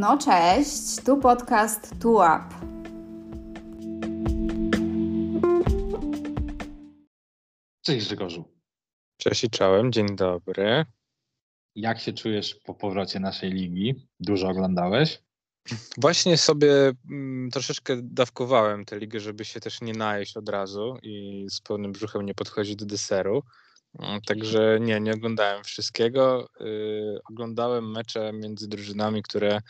No cześć, tu podcast Tu Up. Cześć Grzegorzu. Cześć i czołem, dzień dobry. Jak się czujesz po powrocie naszej ligi? Dużo oglądałeś? Właśnie sobie mm, troszeczkę dawkowałem tę ligę, żeby się też nie najeść od razu i z pełnym brzuchem nie podchodzić do deseru. Mm, Także nie, nie oglądałem wszystkiego. Yy, oglądałem mecze między drużynami, które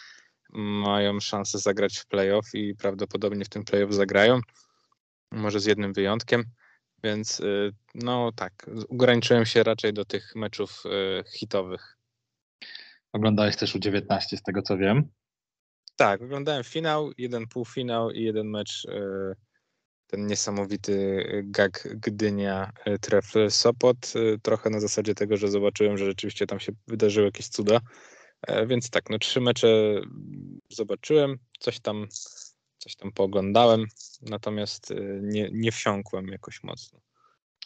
mają szansę zagrać w playoff i prawdopodobnie w tym playoff zagrają. Może z jednym wyjątkiem. Więc yy, no tak, ograniczyłem się raczej do tych meczów yy, hitowych. Oglądałeś też U19 z tego co wiem. Tak, oglądałem finał, jeden półfinał i jeden mecz, e, ten niesamowity gag Gdynia Trefl Sopot, trochę na zasadzie tego, że zobaczyłem, że rzeczywiście tam się wydarzyły jakieś cuda, więc tak, no trzy mecze zobaczyłem, coś tam, coś tam pooglądałem, natomiast nie, nie wsiąkłem jakoś mocno.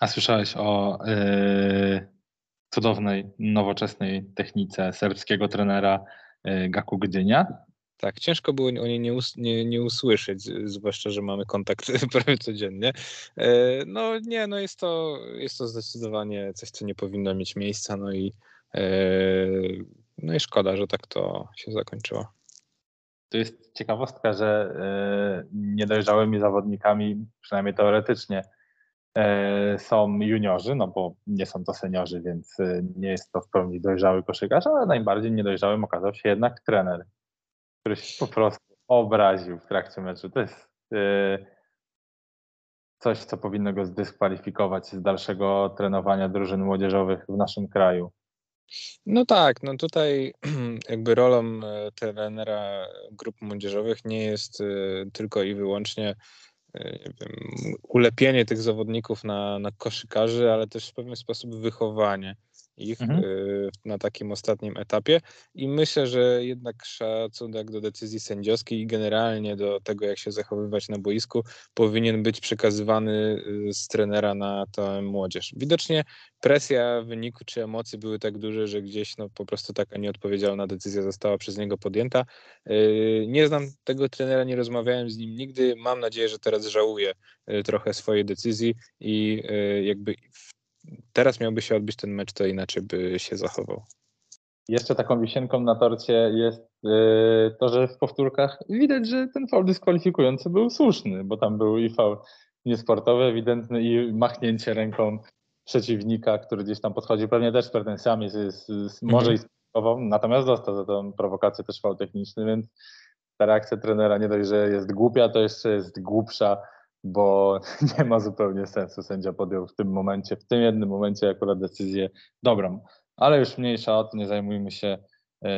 A słyszałeś o yy, cudownej, nowoczesnej technice serbskiego trenera yy, Gaku Gdynia? Tak, ciężko było o niej nie, us nie, nie, usłyszeć, zwłaszcza, że mamy kontakt prawie codziennie. E, no nie, no jest to, jest to zdecydowanie coś, co nie powinno mieć miejsca, no i, e, no i szkoda, że tak to się zakończyło. To jest ciekawostka, że e, niedojrzałymi zawodnikami, przynajmniej teoretycznie, są juniorzy, no bo nie są to seniorzy, więc nie jest to w pełni dojrzały koszykarz, ale najbardziej niedojrzałym okazał się jednak trener który się po prostu obraził w trakcie meczu. To jest coś, co powinno go zdyskwalifikować z dalszego trenowania drużyn młodzieżowych w naszym kraju. No tak, no tutaj jakby rolą e, trenera grup młodzieżowych nie jest e, tylko i wyłącznie e, wiem, ulepienie tych zawodników na, na koszykarzy, ale też w pewien sposób wychowanie ich mhm. Y, na takim ostatnim etapie i myślę, że jednak szacunek do decyzji sędziowskiej i generalnie do tego, jak się zachowywać na boisku, powinien być przekazywany y, z trenera na tę młodzież. Widocznie presja wyniku czy emocje były tak duże, że gdzieś no, po prostu taka nieodpowiedzialna decyzja została przez niego podjęta. Y, nie znam tego trenera, nie rozmawiałem z nim nigdy. Mam nadzieję, że teraz żałuje trochę swojej decyzji i jakby w teraz miałby się odbyć ten mecz, to inaczej by się zachował. Jeszcze taką wisienką na torcie jest yy, to, że w powtórkach widać, że ten faul dyskwalifikujący był słuszny, bo tam był i faul niesportowy ewidentny i machnięcie ręką przeciwnika, który gdzieś tam podchodzi pewnie też z pretensjami, z, z, z, może mhm. i spróbował, natomiast dostał za tą prowokację też faul techniczny, więc ta reakcja trenera nie dość, że jest głupia, to jeszcze jest głupsza bo nie ma zupełnie sensu. Sędzia podjął w tym momencie, w tym jednym momencie akurat decyzję dobrą. Ale już mniejsza o to, nie zajmujmy się yy,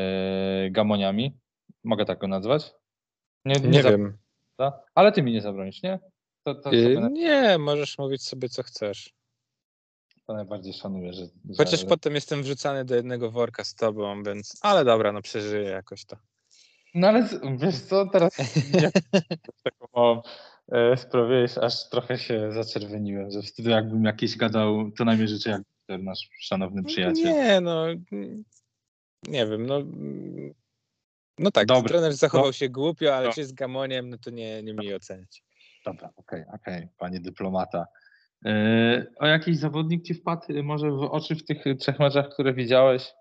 gamoniami. Mogę tak go nazwać? Nie, nie, nie wiem. Ale ty mi nie zabronisz, nie? To, to yy, nie, możesz mówić sobie co chcesz. To najbardziej szanuję, że... Chociaż że... potem jestem wrzucany do jednego worka z tobą, więc... Ale dobra, no przeżyję jakoś to. No ale wiesz co, teraz... taką E, sprawiłeś, aż trochę się zaczerwieniłem, że wtedy jakbym jakiś gadał, to najmniej rzeczy jak ten nasz szanowny przyjaciel. Nie, no nie wiem, no no tak, Dobry. trener zachował no. się głupio, ale no. czy z Gamoniem, no to nie, nie mi oceniać. Dobra, okej, okay, okej, okay, panie dyplomata. Yy, o jakiś zawodnik ci wpadł e, może w oczy w tych trzech meczach, które widziałeś?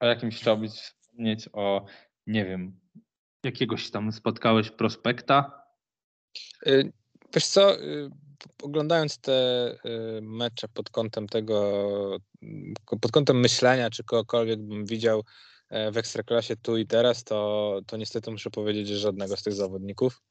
O jakimś chciałbyś wspomnieć, o nie wiem, jakiegoś tam spotkałeś prospekta? Y, wiesz co, y, oglądając te y, mecze pod kątem tego, pod kątem myślenia, czy kogokolwiek bym widział e, w Ekstraklasie tu i teraz, to, to niestety muszę powiedzieć, że żadnego z tych zawodników.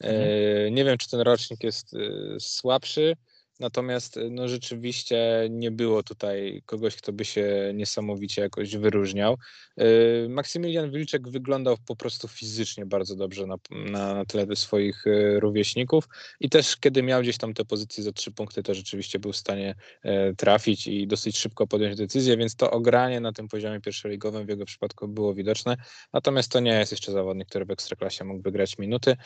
Mhm. Nie wiem, czy ten rocznik jest słabszy, Natomiast no, rzeczywiście nie było tutaj kogoś, kto by się niesamowicie jakoś wyróżniał. Y, Maksymilian Wilczek wyglądał po prostu fizycznie bardzo dobrze na, na tle swoich y, rówieśników i też kiedy miał gdzieś tam te pozycje za trzy punkty, to rzeczywiście był w stanie e, trafić i dosyć szybko podjąć decyzję, więc to ogranie na tym poziomie pierwszoligowym w jego przypadku było widoczne. Natomiast to nie jest jeszcze zawodnik, który w Ekstraklasie mógłby grać minuty.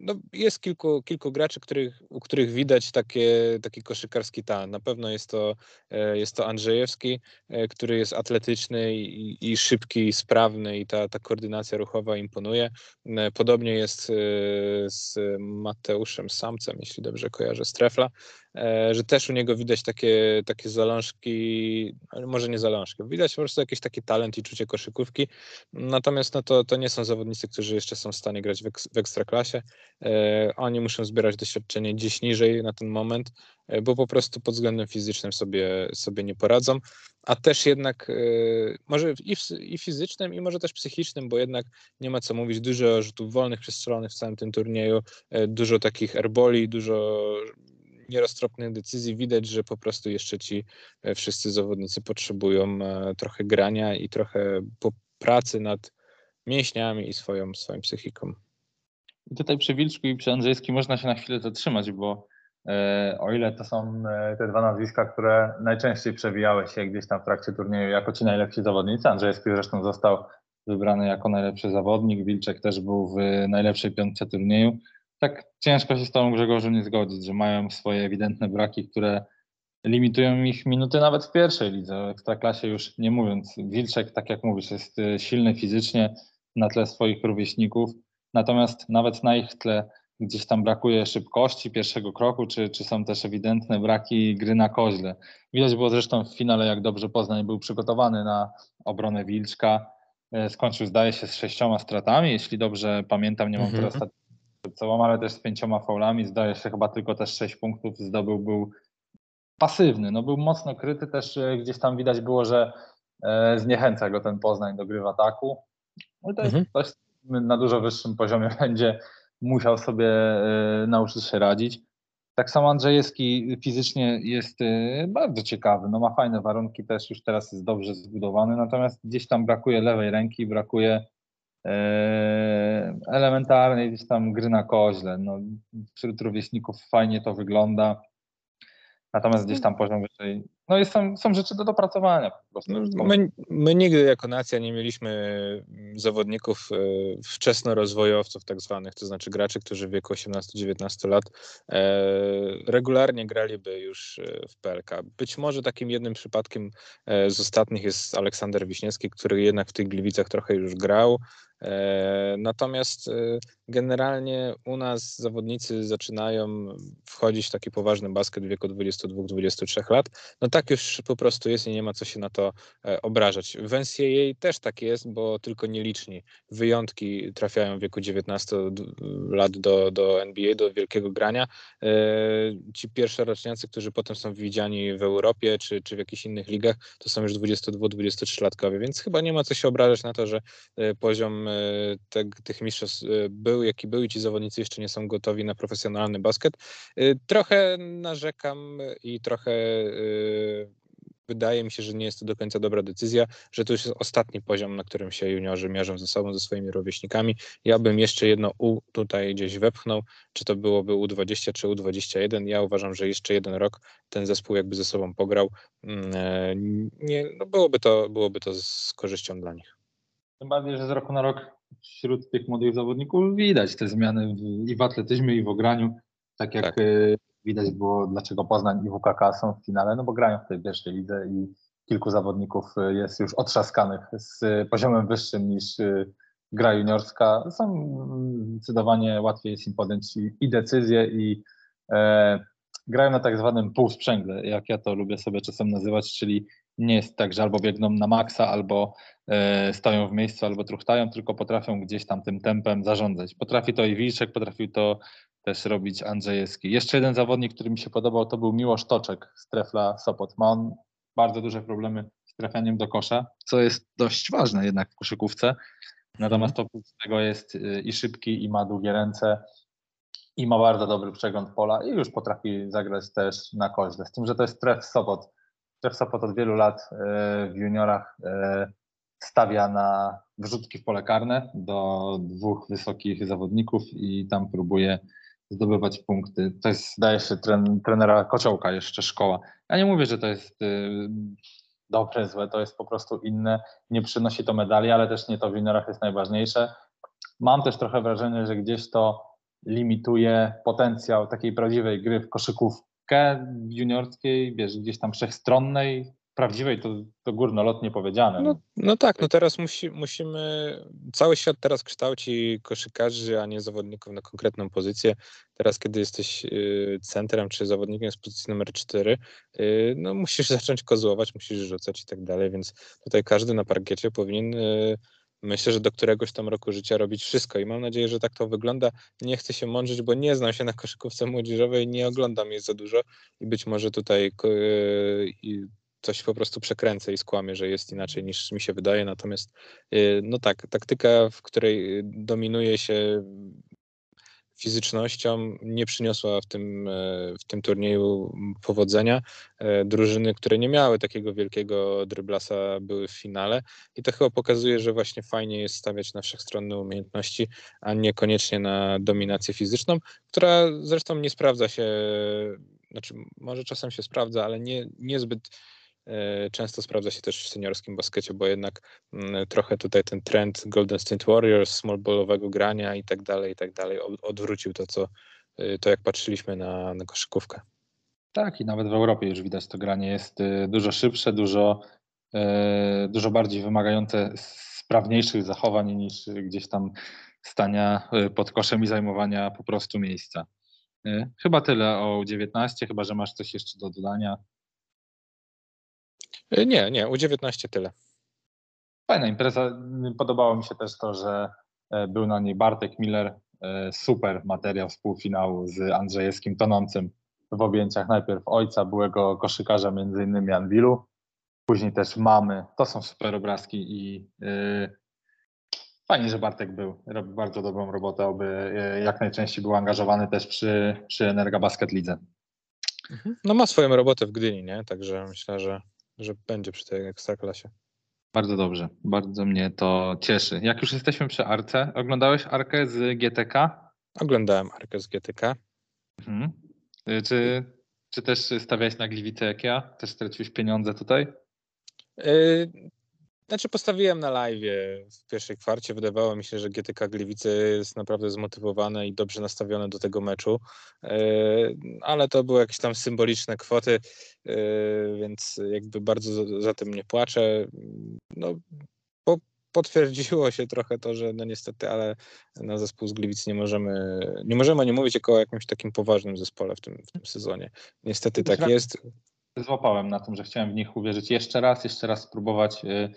No jest kilku, kilku graczy, których, u których widać takie, taki koszykarski talent. Na pewno jest to, e, jest to Andrzejewski, e, który jest atletyczny i, i szybki, i sprawny i ta, ta koordynacja ruchowa imponuje. E, podobnie jest z Mateuszem Samcem, jeśli dobrze kojarzę, z Trefla, że też u niego widać takie, takie zalążki, może nie zalążki, widać po prostu jakiś taki talent i czucie koszykówki. Natomiast no to, to nie są zawodnicy, którzy jeszcze są w stanie grać w, ek, w ekstraklasie. E, oni muszą zbierać doświadczenie gdzieś niżej na ten moment, e, bo po prostu pod względem fizycznym sobie, sobie nie poradzą, a też jednak e, może i, i fizycznym, i może też psychicznym, bo jednak nie ma co mówić, dużo rzutów wolnych przestrzelonych w całym tym turnieju, dużo takich erboli, dużo nieroztropnych decyzji. Widać, że po prostu jeszcze ci wszyscy zawodnicy potrzebują trochę grania i trochę pracy nad mięśniami i swoją, swoją psychiką. I tutaj przy Wilczku i przy Andrzejskim można się na chwilę zatrzymać, bo e, o ile to są e, te dwa nazwiska, które najczęściej przewijały się gdzieś tam w trakcie turnieju jako ci najlepsi zawodnicy, Andrzejski zresztą został wybrany jako najlepszy zawodnik, Wilczek też był w najlepszej piątce turnieju. Tak ciężko się z tą Grzegorzu nie zgodzić, że mają swoje ewidentne braki, które limitują ich minuty nawet w pierwszej lidze, o Ekstraklasie już nie mówiąc. Wilczek, tak jak mówisz, jest e, silny fizycznie na tle swoich rówieśników, Natomiast nawet na ich tle gdzieś tam brakuje szybkości pierwszego kroku, czy, czy są też ewidentne braki gry na koźle. Widać było zresztą w finale, jak dobrze Poznań był przygotowany na obronę Wilczka. E, skończył, zdaje się, z sześcioma stratami, jeśli dobrze pamiętam, nie mam mhm. teraz całą, ale też z pięcioma faulami. Zdaje się, chyba tylko też sześć punktów zdobył, był pasywny. No, był mocno kryty, też e, gdzieś tam widać było, że e, zniechęca go ten Poznań do gry w ataku. No to jest mhm. coś, na dużo wyższym poziomie będzie musiał sobie e, nauczyć się radzić. Tak samo Andrzejewski fizycznie jest bardzo ciekawy, no ma fajne warunki też, już teraz jest dobrze zbudowany, natomiast gdzieś tam brakuje lewej ręki, brakuje elementarnej gdzieś tam gry na koźle. No, wśród rówieśników fajnie to wygląda, natomiast gdzieś tam poziom wyżej no jest, są, są rzeczy do dopracowania. No, my, my, nigdy jako nacja nie mieliśmy zawodników e, wczesnorozwojowców tak zwanych, to znaczy graczy, którzy w wieku 18-19 lat e, regularnie graliby już e, w PLK. Być może takim jednym przypadkiem z ostatnich jest Aleksander Wiśniewski, który jednak w tych Gliwicach trochę już grał, natomiast generalnie u nas zawodnicy zaczynają wchodzić w taki poważny basket w wieku 22-23 lat. No tak już po prostu jest i nie ma co się na to e, obrażać. W NCAA też tak jest, bo tylko nieliczni wyjątki trafiają w wieku 19 lat do, do NBA, do wielkiego grania. Ci pierwszoroczniacy, którzy potem są widziani w Europie czy, czy w jakichś innych ligach, to są już 22-23 latkowie, więc chyba nie ma co się obrażać na to, że poziom te, tych mistrzostw e, był, jaki był i ci zawodnicy jeszcze nie są gotowi na profesjonalny basket. E, trochę narzekam i trochę e, wydaje mi się, że nie jest to do końca dobra decyzja, że to już jest ostatni poziom, na którym się juniorzy mierzą ze sobą, ze swoimi rówieśnikami. Ja bym jeszcze jedno U tutaj gdzieś wepchnął, czy to byłoby U20 czy U21. Ja uważam, że jeszcze jeden rok ten zespół jakby ze sobą pograł. Mm, nie, no byłoby, to, byłoby to z korzyścią dla nich. Tym bardziej, że z roku na rok wśród tych młodych zawodników widać te zmiany w, i w atletyzmie, i w ograniu. Tak jak tak. Widać było, dlaczego Poznań i WKK są w finale, no bo grają w tej pierwszej lidze i kilku zawodników y, jest już otrzaskanych z poziomem wyższym niż y, gra juniorska. Są mm, zdecydowanie łatwiej jest im podjąć i, i decyzje i e, grają na tak zwanym półsprzęgle, jak ja to lubię sobie czasem nazywać, czyli nie jest tak, że albo biegną na maksa, albo e, stoją w miejscu, albo truchtają, tylko potrafią gdzieś tam tym tempem zarządzać. Potrafi to i Wilczek, potrafił to też robić Andrzejewski. Jeszcze jeden zawodnik, który mi się podobał, to był Miłosz Toczek z Trefla Sopot. Ma on bardzo duże problemy z trafianiem do kosza, co jest dość ważne jednak w koszykówce. Natomiast oprócz tego jest e, i szybki, i ma długie ręce, i ma bardzo dobry przegląd pola i już potrafi zagrać też na koźle. Z tym, że to jest Tref Sopot Sopot od wielu lat e, w juniorach e, stawia na wrzutki w pole karne do dwóch wysokich zawodników i tam próbuje zdobywać punkty. To jest, zdaje się, tren, trenera Kociołka jeszcze szkoła. Ja nie mówię, że to jest e, dobre, złe, to jest po prostu inne. Nie przynosi to medali, ale też nie to w juniorach jest najważniejsze. Mam też trochę wrażenie, że gdzieś to limituje potencjał takiej prawdziwej gry w koszykówkę juniorskiej, wiesz, gdzieś tam wszechstronnej, prawdziwej, to, to górnolotnie powiedziane. No, no tak, no teraz musi, musimy, cały świat teraz kształci koszykarzy, a nie zawodników na konkretną pozycję. Teraz, kiedy jesteś y, centrem czy zawodnikiem z pozycji numer 4, y, no musisz zacząć kozłować, musisz rzucać i tak dalej, więc tutaj każdy na parkiecie powinien y, myślę, że do któregoś tam roku życia robić wszystko i mam nadzieję, że tak to wygląda. Nie chcę się mądrzyć, bo nie znam się na koszykówce młodzieżowej, nie oglądam jej za dużo i być może tutaj coś po prostu przekręcę i skłamię, że jest inaczej niż mi się wydaje. Natomiast y, no tak, taktyka, w której dominuje się fizycznością nie przyniosła w tym, e, w tym turnieju powodzenia. E, drużyny, które nie miały takiego wielkiego dryblasa, były w finale i to chyba pokazuje, że właśnie fajnie jest stawiać na wszechstronne umiejętności, a niekoniecznie na dominację fizyczną, która zresztą nie sprawdza się, znaczy może czasem się sprawdza, ale nie, niezbyt często sprawdza się też w seniorskim baskecie, bo jednak mm, trochę tutaj ten trend Golden State Warriors, small ballowego grania i tak dalej, i tak dalej odwrócił to, co, e, to jak patrzyliśmy na, na koszykówkę. Tak, i nawet w Europie już widać to granie jest e, dużo szybsze, dużo, dużo bardziej wymagające sprawniejszych zachowań niż gdzieś tam stania pod koszem i zajmowania po prostu miejsca. Chyba tyle o 19, chyba że masz coś jeszcze do dodania. E, nie, nie, U19 tyle. Fajna impreza. Podobało mi się też to, że e, był na niej Bartek Miller. E, super materiał z półfinału z Andrzejewskim tonącym w objęciach najpierw ojca, byłego koszykarza między innymi Anwilu, później też mamy. To są super obrazki i yy, fajnie, że Bartek był. Robi bardzo dobrą robotę, aby jak najczęściej był angażowany też przy, przy Energa Basket Lidze. Mhm. No ma swoją robotę w Gdyni, nie? Także myślę, że że będzie przy tej Ekstraklasie. Bardzo dobrze, bardzo mnie to cieszy. Jak już jesteśmy przy Arce, oglądałeś Arkę z GTK? Oglądałem Arkę z GTK. Mhm. Y, czy, czy też stawiałeś na Gliwice jak ja? Też straciłeś pieniądze tutaj? Y, znaczy postawiłem na live w pierwszej kwarcie. Wydawało mi się, że GTK Gliwice jest naprawdę zmotywowane i dobrze nastawione do tego meczu, e, ale to były jakieś tam symboliczne kwoty, e, więc jakby bardzo za tym nie płaczę. No, po, potwierdziło się trochę to, że no niestety, ale na zespół z Gliwic nie możemy, nie możemy nie mówić jako o jakimś takim poważnym zespole w tym, w tym sezonie. Niestety tak jest. Złapałem na tym, że chciałem w nich uwierzyć jeszcze raz, jeszcze raz spróbować y,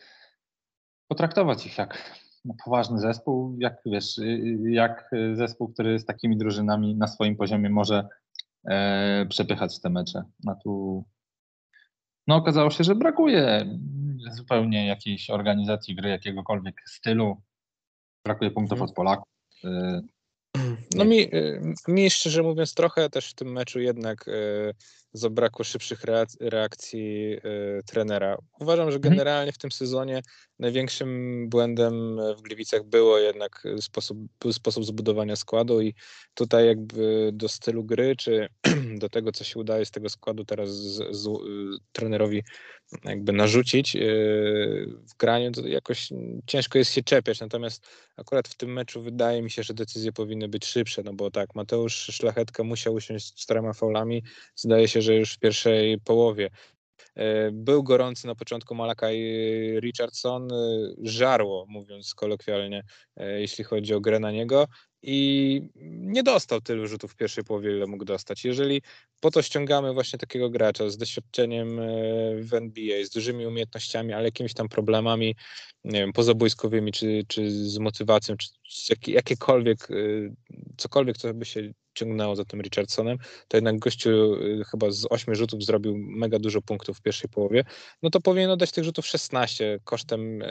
potraktować ich jak poważny zespół, jak wiesz, jak zespół, który z takimi drużynami na swoim poziomie może e, przepychać te mecze. A tu no okazało się, że brakuje zupełnie jakiejś organizacji gry, jakiegokolwiek stylu. Brakuje punktów mhm. od Polaków. E, no mi, mi szczerze mówiąc trochę też w tym meczu jednak zabrakło szybszych reakcji e, trenera. Uważam, że mhm. generalnie w tym sezonie największym błędem w Gliwicach było jednak sposób, był sposób zbudowania składu i tutaj jakby do stylu gry, czy do tego, co się udaje z tego składu teraz z, z, trenerowi jakby narzucić w graniu, to jakoś ciężko jest się czepiać. Natomiast akurat w tym meczu wydaje mi się, że decyzje powinny być szybsze, no bo tak, Mateusz Szlachetka musiał usiąść z czterema faulami. Zdaje się, że już w pierwszej połowie. Yy, był gorący na początku Malakaj Richardson, yy, żarło, mówiąc kolokwialnie, jeśli chodzi o grę na niego i nie dostał tylu rzutów w pierwszej połowie, ile mógł dostać. Jeżeli po to ściągamy właśnie takiego gracza z doświadczeniem e, w NBA, z dużymi umiejętnościami, ale jakimiś tam problemami, nie wiem, czy, czy z motywacją, czy, czy jakiekolwiek, e, cokolwiek, co by się ciągnęło za tym Richardsonem, to jednak gościu e, chyba z 8 rzutów zrobił mega dużo punktów w pierwszej połowie, no to powinien oddać tych rzutów 16 kosztem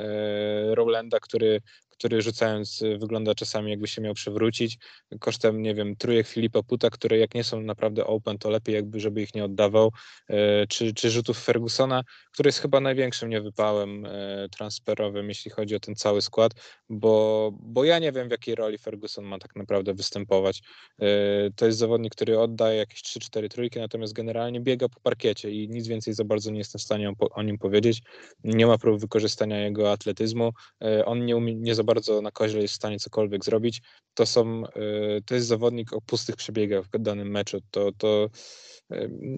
Rowlanda, który który rzucając y, wygląda czasami jakby się miał przewrócić, kosztem, nie wiem, trójek Filipa Puta, które jak nie są naprawdę open, to lepiej jakby, żeby ich nie oddawał, e, czy, czy rzutów Fergusona, który jest chyba największym niewypałem e, transferowym, jeśli chodzi o ten cały skład, bo, bo ja nie wiem, w jakiej roli Ferguson ma tak naprawdę występować. E, to jest zawodnik, który oddaje jakieś 3-4 trójki, natomiast generalnie biega po parkiecie i nic więcej za bardzo nie jestem w stanie o, o nim powiedzieć. Nie ma prób wykorzystania jego atletyzmu. On nie, umie, nie za bardzo na koźle jest w stanie cokolwiek zrobić. To są, to jest zawodnik o pustych przebiegach w danym meczu. To, to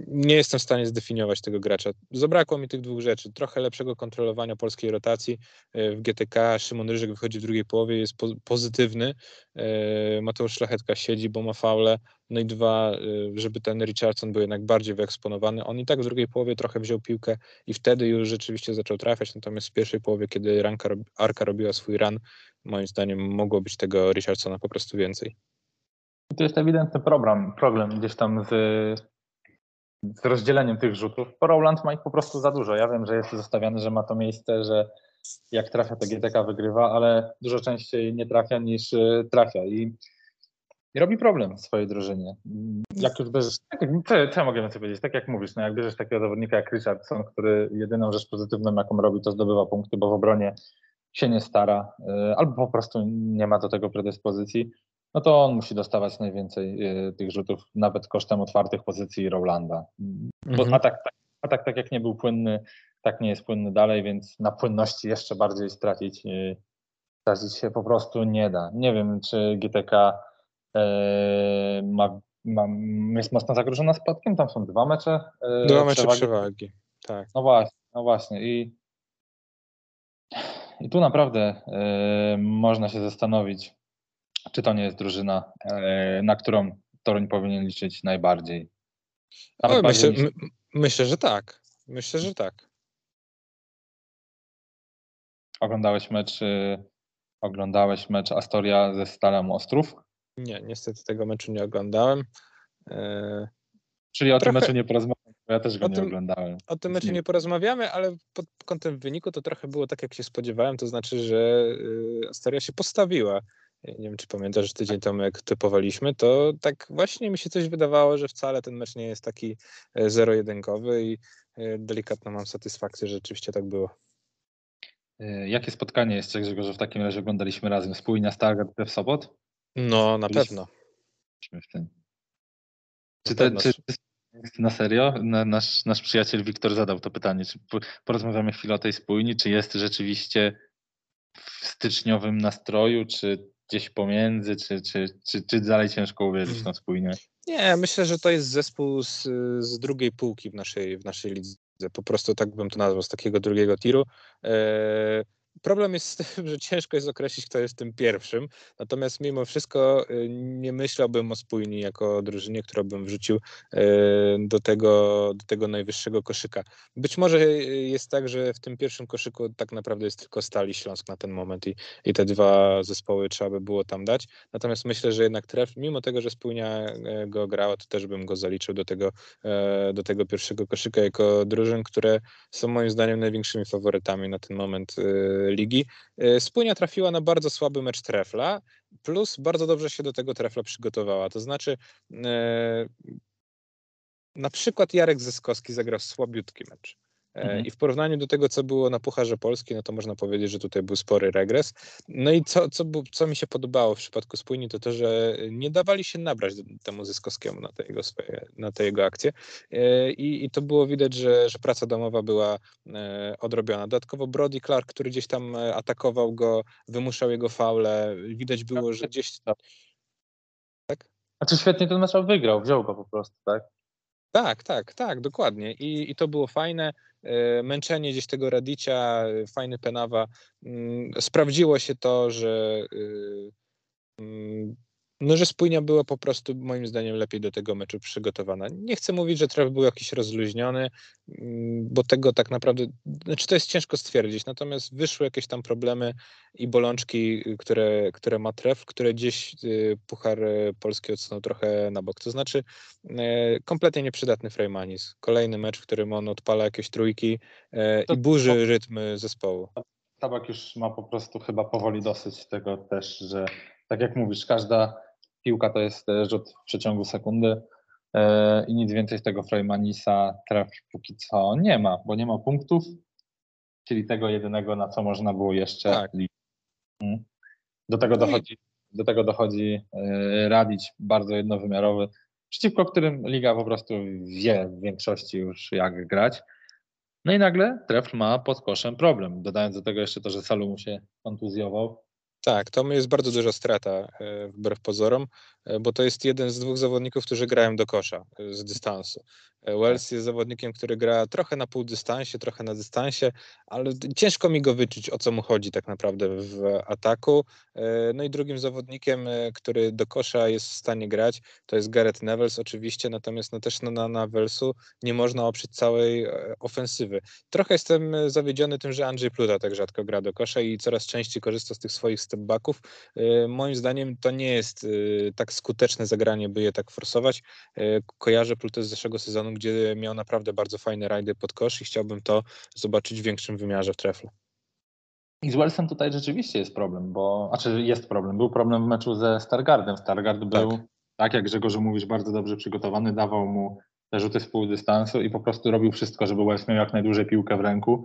nie jestem w stanie zdefiniować tego gracza. Zabrakło mi tych dwóch rzeczy. Trochę lepszego kontrolowania polskiej rotacji. W GTK Szymon Ryżyk wychodzi w drugiej połowie, jest pozytywny. Mateusz Szlachetka siedzi, bo ma faule. No i dwa, żeby ten Richardson był jednak bardziej wyeksponowany. On i tak w drugiej połowie trochę wziął piłkę i wtedy już rzeczywiście zaczął trafiać. Natomiast w pierwszej połowie, kiedy Ranka, Arka robiła swój run, moim zdaniem mogło być tego Richardsona po prostu więcej. To jest ewidentny problem, problem gdzieś tam z z rozdzieleniem tych rzutów. Rowland ma ich po prostu za dużo. Ja wiem, że jest zostawiany, że ma to miejsce, że jak trafia, to GTK wygrywa, ale dużo częściej nie trafia niż y, trafia i, i robi problem w swojej drużynie. Jak już bierzesz, tak, co, co ja mogę więcej powiedzieć? Tak jak mówisz, no jak bierzesz takiego zawodnika jak Richardson, który jedyną rzecz pozytywną, jaką robi, to zdobywa punkty, bo w obronie się nie stara, y, albo po prostu nie ma do tego predyspozycji, no to on musi dostawać najwięcej y, tych rzutów, nawet kosztem otwartych pozycji Rolanda. Bo mhm. atak, tak, atak, tak jak nie był płynny, tak nie jest płynny dalej, więc na płynności jeszcze bardziej stracić, y, stracić się po prostu nie da. Nie wiem, czy GTK ma, ma, jest mocno zagrożona spadkiem, tam są dwa mecze. E, dwa mecze przewagi. przewagi. Tak. No właśnie, no właśnie. I, i tu naprawdę e, można się zastanowić, czy to nie jest drużyna, na którą Toruń powinien liczyć najbardziej? O, myślę, niż... myślę, że tak. Myślę, że tak. Oglądałeś mecz, oglądałeś mecz Astoria ze Stalem Ostrów? Nie, niestety tego meczu nie oglądałem. E, Czyli o Trochę... tym meczu nie porozmawiamy, bo ja też go o nie tym, oglądałem. O tym meczu nie porozmawiamy, ale pod kątem wyniku to trochę było tak, jak się spodziewałem, to znaczy, że y, Astoria się postawiła nie wiem, czy pamiętasz, że tydzień temu jak typowaliśmy, to tak właśnie mi się coś wydawało, że wcale ten mecz nie jest taki e, zero-jedynkowy i e, delikatną mam satysfakcję, że rzeczywiście tak było. E, jakie spotkanie jest, że w takim razie oglądaliśmy razem? Spójnia Stargard w sobot? No, na pewno. W tym. Czy, to, czy, na serio? Nasz, nasz przyjaciel Wiktor zadał to pytanie, czy porozmawiamy chwilę o tej spójni, czy jest rzeczywiście w styczniowym nastroju, czy gdzieś pomiędzy, czy, czy, czy, czy dalej ciężko uwierzyć w tą spójność? Nie, myślę, że to jest zespół z, z drugiej półki w naszej, w naszej lidze. Po prostu tak bym to nazwał, z takiego drugiego tiru. Eee, Problem jest z tym, że ciężko jest określić, kto jest tym pierwszym. Natomiast mimo wszystko y, nie myślałbym o spójni jako drużynie, którą bym wrzucił y, do tego, do tego najwyższego koszyka. Być może jest tak, że w tym pierwszym koszyku tak naprawdę jest tylko Stali Śląsk na ten moment i, i te dwa zespoły trzeba by było tam dać. Natomiast myślę, że jednak tref, mimo tego, że spójnia go grała, to też bym go zaliczył do tego, do tego pierwszego koszyka jako drużyn, które są moim zdaniem największymi faworytami na ten moment y, ligi. E, Spójnia trafiła na bardzo słaby mecz trefla, plus bardzo dobrze się do tego trefla przygotowała. To znaczy, e, na przykład Jarek Zyskowski zagrał słabiutki mecz. E, mhm. I w porównaniu do tego, co było na Pucharze Polski, no to można powiedzieć, że tutaj był spory regres. No i co, co, co mi się podobało w przypadku Spójni, to to, że nie dawali się nabrać temu Zyskowskiemu na te jego, swoje, na te jego akcje. E, I, I to było widać, że, że praca domowa była e, odrobiona. Dodatkowo Brody Clark, który gdzieś tam atakował go, wymuszał jego faule. Widać było, że gdzieś... Tak? Znaczy świetnie ten mecz wygrał, wziął go po prostu, tak? Tak, tak, tak, dokładnie. I, i to było fajne. E, męczenie gdzieś tego Radicia, fajny Penawa. Mm, sprawdziło się to, że y, mm, no, że spójnia była po prostu moim zdaniem lepiej do tego meczu przygotowana. Nie chcę mówić, że traf był jakiś rozluźniony, mm, bo tego tak naprawdę, znaczy to jest ciężko stwierdzić, natomiast wyszły jakieś tam problemy i bolączki, które, które ma tref, które gdzieś y, Puchar Polski odsunął trochę na bok. To znaczy kompletnie nieprzydatny Freymanis. Kolejny mecz, w którym on odpala jakieś trójki i burzy rytmy zespołu. Tabak już ma po prostu chyba powoli dosyć tego też, że tak jak mówisz, każda piłka to jest e, rzut w przeciągu sekundy e, i nic więcej z tego Freymanisa traf póki co nie ma, bo nie ma punktów, czyli tego jedynego, na co można było jeszcze tak. Mhm. Do tego no dochodzi, do tego dochodzi e, Radić, bardzo jednowymiarowy, przeciwko którym liga po prostu wie w większości już jak grać. No i nagle Trefl ma pod koszem problem. Dodając do tego jeszcze to, że Salu mu się kontuzjował, Tak, to jest bardzo duża strata e, wbrew pozorom, e, bo to jest jeden z dwóch zawodników, którzy grają do kosza e, z dystansu. Wells jest zawodnikiem, który gra trochę na półdystansie, trochę na dystansie, ale ciężko mi go wyczuć, o co mu chodzi tak naprawdę w ataku. No i drugim zawodnikiem, który do kosza jest w stanie grać, to jest Gareth Nevels oczywiście, natomiast no też na, na Welsu nie można oprzeć całej ofensywy. Trochę jestem zawiedziony tym, że Andrzej Pluta tak rzadko gra do kosza i coraz częściej korzysta z tych swoich stepbacków. Moim zdaniem to nie jest tak skuteczne zagranie, by je tak forsować. Kojarzę Plutę z zeszłego sezonu, gdzie miał naprawdę bardzo fajne rajdy pod kosz i chciałbym to zobaczyć w większym wymiarze w treflu. I z Wellsem tutaj rzeczywiście jest problem, bo, znaczy jest problem. Był problem w meczu ze Stargardem. Stargard tak. był, tak jak Grzegorzu mówisz, bardzo dobrze przygotowany, dawał mu te rzuty z pół dystansu i po prostu robił wszystko, żeby Wells miał jak najdłużej piłkę w ręku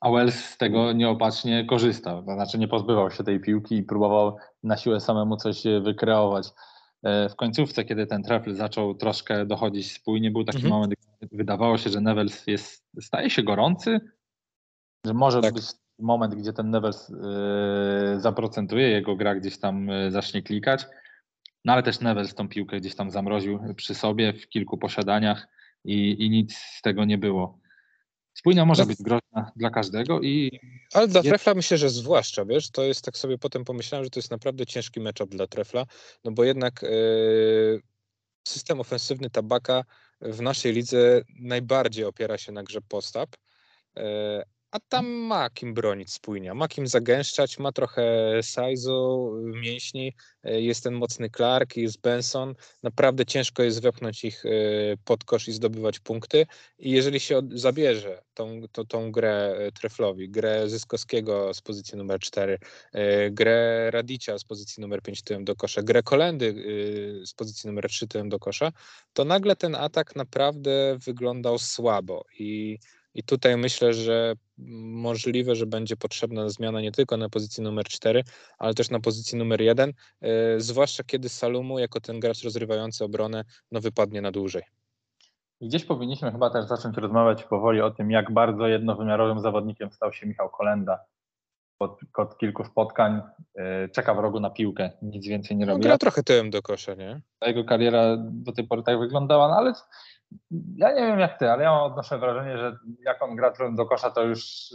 a Wells z tego nieopatrznie korzystał, to znaczy nie pozbywał się tej piłki i próbował na siłę samemu coś wykreować. E, w końcówce, kiedy ten trefl zaczął troszkę dochodzić spójnie, był taki mhm. moment, gdy wydawało się, że Nevels jest, staje się gorący, że może tak. być moment, gdzie ten Nevels yy, zaprocentuje, jego gra gdzieś tam yy, zacznie klikać, no ale też Nevels tą piłkę gdzieś tam zamroził przy sobie w kilku posiadaniach i, i nic z tego nie było. Spójna może no. być groźna dla każdego i... Ale dla Trefla myślę, że zwłaszcza, wiesz, to jest tak sobie potem pomyślałem, że to jest naprawdę ciężki mecz dla Trefla, no bo jednak yy, system ofensywny Tabaka w naszej lidze najbardziej opiera się na grze postap, yy, a tam ma kim bronić spójnia, ma kim zagęszczać, ma trochę size'u, mięśni, e, jest ten mocny Clark, jest Benson, naprawdę ciężko jest wepchnąć ich e, pod kosz i zdobywać punkty. I jeżeli się zabierze tą, to, tą grę e, Treflowi, grę Zyskowskiego z pozycji numer 4, grę Radicia z pozycji numer 5 tyłem do kosza, grę Kolendy z pozycji numer 3 tyłem do kosza, to nagle ten atak naprawdę wyglądał słabo. I i tutaj myślę, że możliwe, że będzie potrzebna zmiana nie tylko na pozycji numer 4, ale też na pozycji numer 1, e, zwłaszcza kiedy Salumu jako ten gracz rozrywający obronę no, wypadnie na dłużej. Gdzieś powinniśmy chyba też zacząć rozmawiać powoli o tym, jak bardzo jednowymiarowym zawodnikiem stał się Michał Kolenda. Od, od kilku spotkań e, czeka w rogu na piłkę, nic więcej nie no, robi. No, gra trochę tyłem do kosza, nie? Jego kariera do tej pory tak wyglądała, no ale ja nie wiem jak ty, ale ja odnoszę wrażenie, że jak on gra do kosza, to już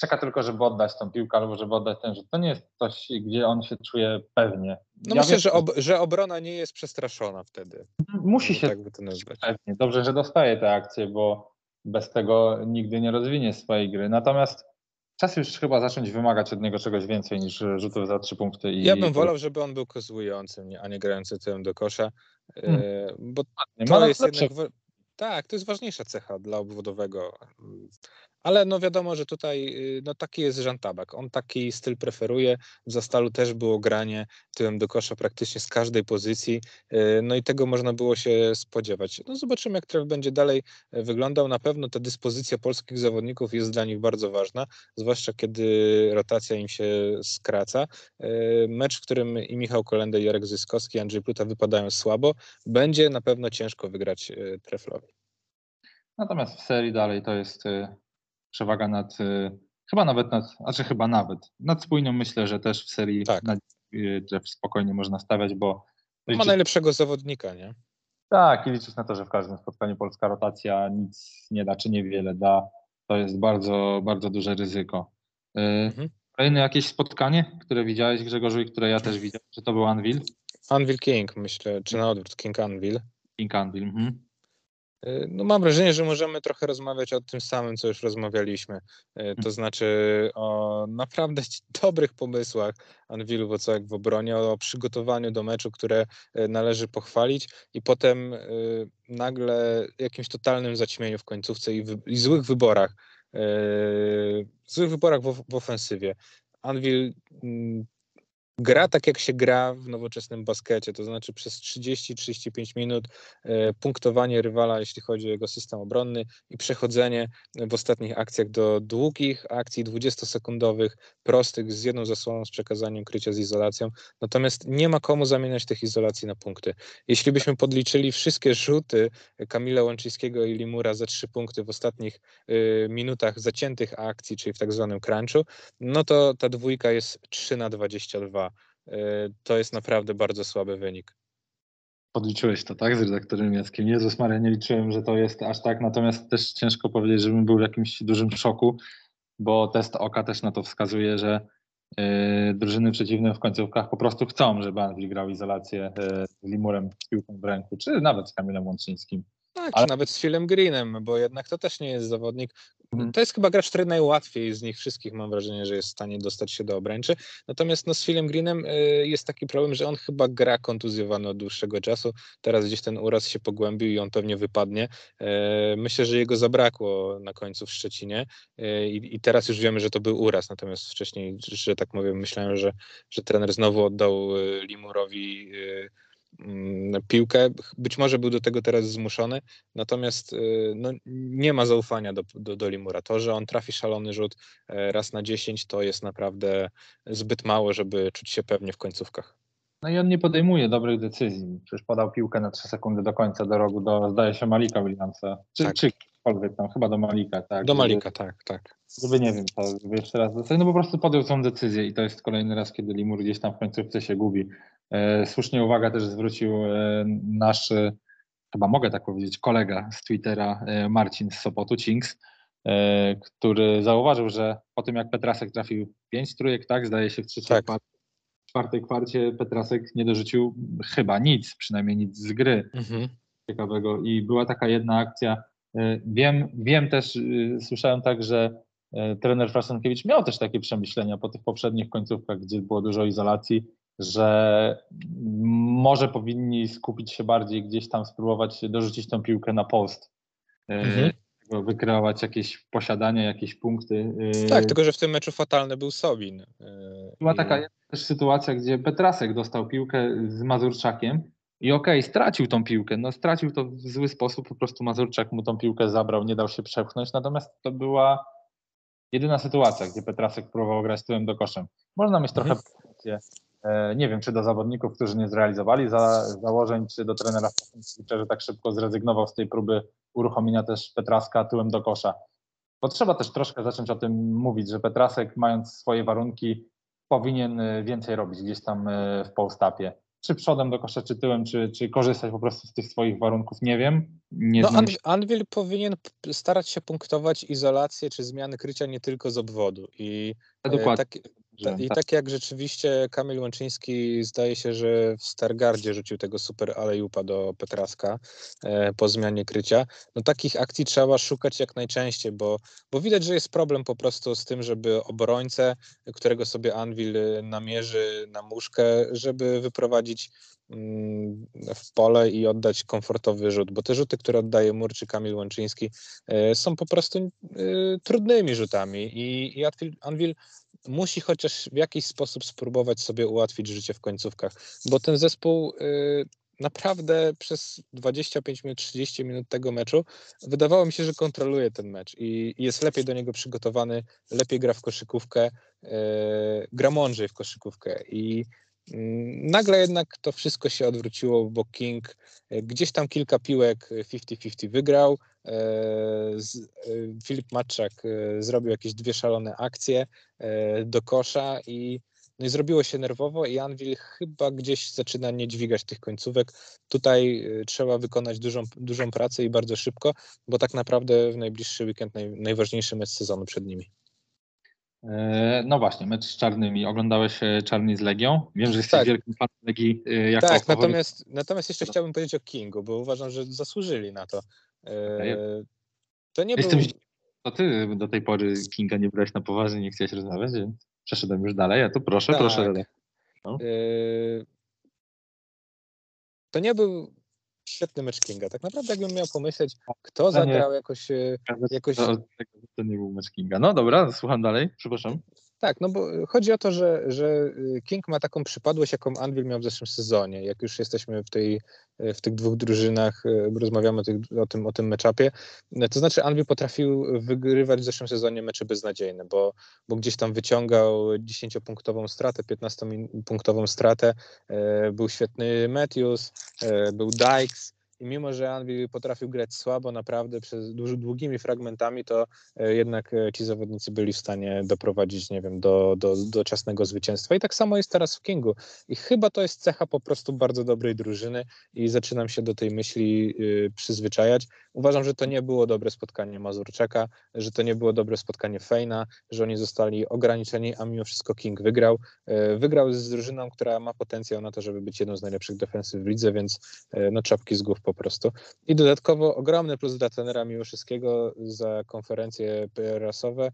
czeka tylko, żeby oddać tą piłkę albo żeby oddać ten rzut. To nie jest coś, gdzie on się czuje pewnie. No ja myślę, wiem, że, ob że obrona nie jest przestraszona wtedy. Musi się tak. Pewnie. Dobrze, że dostaje te akcje, bo bez tego nigdy nie rozwinie swojej gry. Natomiast czas już chyba zacząć wymagać od niego czegoś więcej niż rzutów za trzy punkty. I... Ja bym wolał, żeby on był kozłującym, a nie grający tyłem do kosza, hmm. E, bo to jest jednak... Tak, to jest ważniejsza cecha dla obwodowego. Ale no wiadomo, że tutaj y, no taki jest Jean Tabak. On taki styl preferuje. W Zastalu też było granie tyłem do kosza praktycznie z każdej pozycji. Y, no i tego można było się spodziewać. No zobaczymy, jak tref będzie dalej y, wyglądał. Na pewno ta dyspozycja polskich zawodników jest dla nich bardzo ważna, zwłaszcza kiedy rotacja im się skraca. Mecz, w którym i Michał Kolenda, i Jarek Zyskowski, i Andrzej Pluta wypadają słabo, będzie na pewno ciężko wygrać treflowi. Natomiast w serii dalej to jest przewaga nad, y, chyba nawet nad, znaczy chyba nawet, nad spójną myślę, że też w serii tak. na Jeff spokojnie można stawiać, bo... Ma liczyć... najlepszego zawodnika, nie? Tak, i liczyć na to, że w każdym spotkaniu polska rotacja nic nie da, czy niewiele da. To jest bardzo, bardzo duże ryzyko. Y, mhm. Kolejne jakieś spotkanie, które widziałeś Grzegorzu i które ja też widziałem, czy to był Anvil? Anvil King, myślę, czy na odwrót, King Anvil. King Anvil, mhm. Y, no mam wrażenie, że możemy trochę rozmawiać o tym samym, co już rozmawialiśmy. Y, to hmm. znaczy o naprawdę dobrych pomysłach Anwilu Wocławek w obronie, o przygotowaniu do meczu, które y, należy pochwalić i potem nagle jakimś totalnym zaćmieniu w końcówce i, i złych wyborach. Złych wyborach w, w ofensywie. Anvil mm, gra tak, jak się gra w nowoczesnym baskecie, to znaczy przez 30-35 minut e, punktowanie rywala, jeśli chodzi o jego system obronny i przechodzenie w ostatnich akcjach do długich akcji 20-sekundowych, prostych, z jedną zasłoną, z przekazaniem krycia z izolacją. Natomiast nie ma komu zamieniać tych izolacji na punkty. Jeśli byśmy podliczyli wszystkie rzuty Kamila Łączyńskiego i Limura za trzy punkty w ostatnich minutach zaciętych akcji, czyli w tak zwanym crunchu, no to ta dwójka jest 3 na 22. Y, to jest naprawdę bardzo słaby wynik. Podliczyłeś to, tak, z redaktorem Jackiem. Jezus Maria, nie liczyłem, że to jest aż tak, natomiast też ciężko powiedzieć, żebym był w jakimś dużym szoku, bo test oka też na to wskazuje, że yy, drużyny przeciwne w końcówkach po prostu chcą, żeby Anwil grał izolację yy, z Limurem z piłką w ręku, czy nawet z Kamilem Łączyńskim. Tak, Ale... nawet z Philem Greenem, bo jednak to też nie jest zawodnik. Mhm. To jest chyba gracz, który najłatwiej z nich wszystkich mam wrażenie, że jest w stanie dostać się do obręczy. Natomiast no, z Philem Greenem y, jest taki problem, że on chyba gra kontuzjowany od dłuższego czasu. Teraz gdzieś ten uraz się pogłębił i on pewnie wypadnie. Y, myślę, że jego zabrakło na końcu w Szczecinie y, i teraz już wiemy, że to był uraz. Natomiast wcześniej, że tak mówię, myślałem, że, że trener znowu oddał Limurowi Mm, piłkę. Być może był do tego teraz zmuszony, natomiast y, no, nie ma zaufania do, do, do Limura. To, że on trafi szalony rzut e, raz na 10, to jest naprawdę zbyt mało, żeby czuć się pewnie w końcówkach. No i on nie podejmuje dobrych decyzji. Przecież podał piłkę na 3 sekundy do końca do rogu, do, zdaje się, Malika Williamsa. Czy, tak. czy tam, chyba do Malika, tak. Do Malika, żeby, tak, tak. Żeby nie wiem, to żeby jeszcze raz dostać. No po prostu podjął tą decyzję i to jest kolejny raz, kiedy Limur gdzieś tam w końcówce się gubi. E, słusznie uwaga też zwrócił e, nasz, chyba mogę tak powiedzieć, kolega z Twittera, e, Marcin z Sopotu, Chinks, który zauważył, że po tym jak Petrasek trafił pięć trójek, tak, zdaje się w trzeciej tak. kwarcie, w czwartej kwarcie Petrasek nie dorzucił chyba nic, przynajmniej nic z gry mhm. ciekawego i była taka jedna akcja, wiem, wiem też, słyszałem tak, że trener Frasenkiewicz miał też takie przemyślenia po tych poprzednich końcówkach, gdzie było dużo izolacji, że może powinni skupić się bardziej gdzieś tam, spróbować dorzucić tą piłkę na post. Mhm. Wykreować jakieś posiadanie, jakieś punkty. Tak, tylko że w tym meczu fatalny był Sobin. Była taka też sytuacja, gdzie Petrasek dostał piłkę z Mazurczakiem i okej, okay, stracił tą piłkę. No stracił to w zły sposób, po prostu Mazurczak mu tą piłkę zabrał, nie dał się przepchnąć, natomiast to była jedyna sytuacja, gdzie Petrasek próbował grać tyłem do koszem. Można mieć trochę mhm. E, nie wiem, czy do zawodników, którzy nie zrealizowali za, założeń, czy do trenera że tak szybko zrezygnował z tej próby uruchomienia też Petraska tyłem do kosza. Bo trzeba też troszkę zacząć o tym mówić, że Petrasek, mając swoje warunki, powinien e, więcej robić gdzieś tam e, w postapie. Czy przodem do kosza, czy tyłem, czy, czy korzystać po prostu z tych swoich warunków, nie wiem. Nie no, Anvil powinien starać się punktować izolację czy zmiany krycia nie tylko z obwodu. I Dokładnie. Tak, i tak. tak jak rzeczywiście Kamil Łączyński zdaje się, że w Stargardzie rzucił tego super alejupa do Petraska e, po zmianie krycia, no takich akcji trzeba szukać jak najczęściej, bo, bo widać, że jest problem po prostu z tym, żeby obrońcę, którego sobie Anvil namierzy na muszkę, żeby wyprowadzić mm, w pole i oddać komfortowy rzut, bo te rzuty, które oddaje Mur czy Kamil Łączyński e, są po prostu e, trudnymi rzutami i, i Anvil musi chociaż w jakiś sposób spróbować sobie ułatwić życie w końcówkach, bo ten zespół y, naprawdę przez 25 minut, 30 minut tego meczu wydawało mi się, że kontroluje ten mecz i jest lepiej do niego przygotowany, lepiej gra w koszykówkę, y, gra mądrzej w koszykówkę i Nagle jednak to wszystko się odwróciło, bo King gdzieś tam kilka piłek 50-50 wygrał, E, e, Filip Matczak e, zrobił jakieś dwie szalone akcje do kosza i, no i zrobiło się nerwowo i Anvil chyba gdzieś zaczyna nie dźwigać tych końcówek. Tutaj trzeba wykonać dużą, dużą pracę i bardzo szybko, bo tak naprawdę w najbliższy weekend naj, najważniejszy mecz sezonu przed nimi. No właśnie, mecz z czarnymi. Oglądałeś Czarny z Legią? Wiem, że jesteś tak. wielkim fanem Legii. Jako tak, natomiast, natomiast jeszcze chciałbym powiedzieć o Kingu, bo uważam, że zasłużyli na to. E, to nie Jestem... był... To ty do tej pory Kinga nie brałeś na poważnie, nie chciałeś rozmawiać, więc przeszedłem już dalej, a tu proszę, tak. proszę. No. E, to nie był świetny mecz Kinga. Tak naprawdę jakbym miał pomyśleć, kto zagrał jakoś... E, jakoś... To, to nie był mecz Kinga. No dobra, słucham dalej, przepraszam. Tak, no bo chodzi o to, że, że King ma taką przypadłość, jaką Anvil miał w zeszłym sezonie. Jak już jesteśmy w, tej, w tych dwóch drużynach, rozmawiamy o, tych, o tym, o tym meczapie, to znaczy Anvil potrafił wygrywać w zeszłym sezonie mecze beznadziejne, bo, bo gdzieś tam wyciągał 10-punktową stratę, 15-punktową stratę, był świetny Matthews, był Dykes, i mimo, że Anvil potrafił grać słabo, naprawdę przez długimi fragmentami, to e, jednak e, ci zawodnicy byli w stanie doprowadzić, nie wiem, do, do, do czasnego zwycięstwa. I tak samo jest teraz w Kingu. I chyba to jest cecha po prostu bardzo dobrej drużyny i zaczynam się do tej myśli y, przyzwyczajać. Uważam, że to nie było dobre spotkanie Mazurczaka, że to nie było dobre spotkanie Fejna, że oni zostali ograniczeni, a mimo wszystko King wygrał. E, wygrał z drużyną, która ma potencjał na to, żeby być jedną z najlepszych defensyw w lidze, więc no czapki z głów po prostu. I dodatkowo ogromny plus dla trenera Miłoszyskiego za konferencje prasowe e,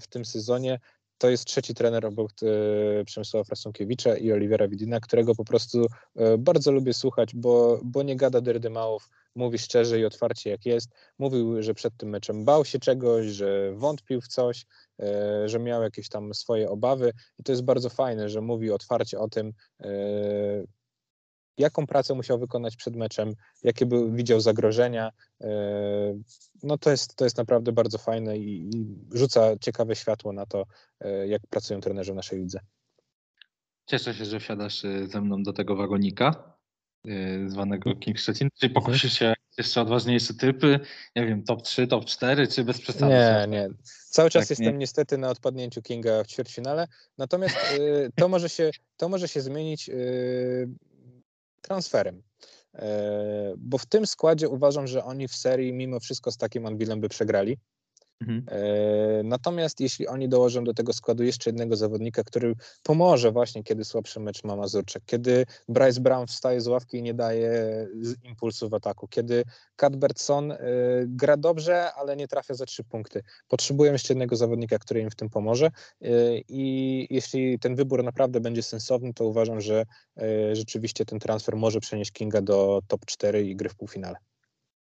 w tym sezonie. To jest trzeci trener obok e, Przemysława Frasunkiewicza i Olivera Widina, którego po prostu e, bardzo lubię słuchać, bo, bo nie gada derdymałów, mówi szczerze i otwarcie jak jest. Mówił, że przed tym meczem bał się czegoś, że wątpił w coś, że miał jakieś tam swoje obawy i to jest bardzo fajne, że mówi otwarcie o tym, jaką pracę musiał wykonać przed meczem, jakie był, widział zagrożenia. E, no to jest, to jest naprawdę bardzo fajne i, i rzuca ciekawe światło na to, e, jak pracują trenerzy w naszej lidze. Cieszę się, że wsiadasz e, ze mną do tego wagonika zwanego King Szczecin. Czy pokusisz się jeszcze odważniejsze typy? Nie wiem, top 3, top 4, czy bez przesady? Nie, nie. Cały czas tak, jestem nie. niestety na odpadnięciu Kinga w ćwierćfinale, natomiast y, to, może się, to może się zmienić y, transferem. E, bo w tym składzie uważam, że oni w serii mimo wszystko z takim Anvilem by przegrali. Mhm. E, natomiast jeśli oni dołożą do tego składu jeszcze jednego zawodnika, który pomoże właśnie, kiedy słabszy mecz ma Mazurczak, kiedy Bryce Brown wstaje z ławki i nie daje impulsu w ataku, kiedy Cadbertson e, gra dobrze, ale nie trafia za trzy punkty. Potrzebują jeszcze jednego zawodnika, który im w tym pomoże e, i jeśli ten wybór naprawdę będzie sensowny, to uważam, że rzeczywiście ten transfer może przenieść Kinga do top 4 i gry w półfinale.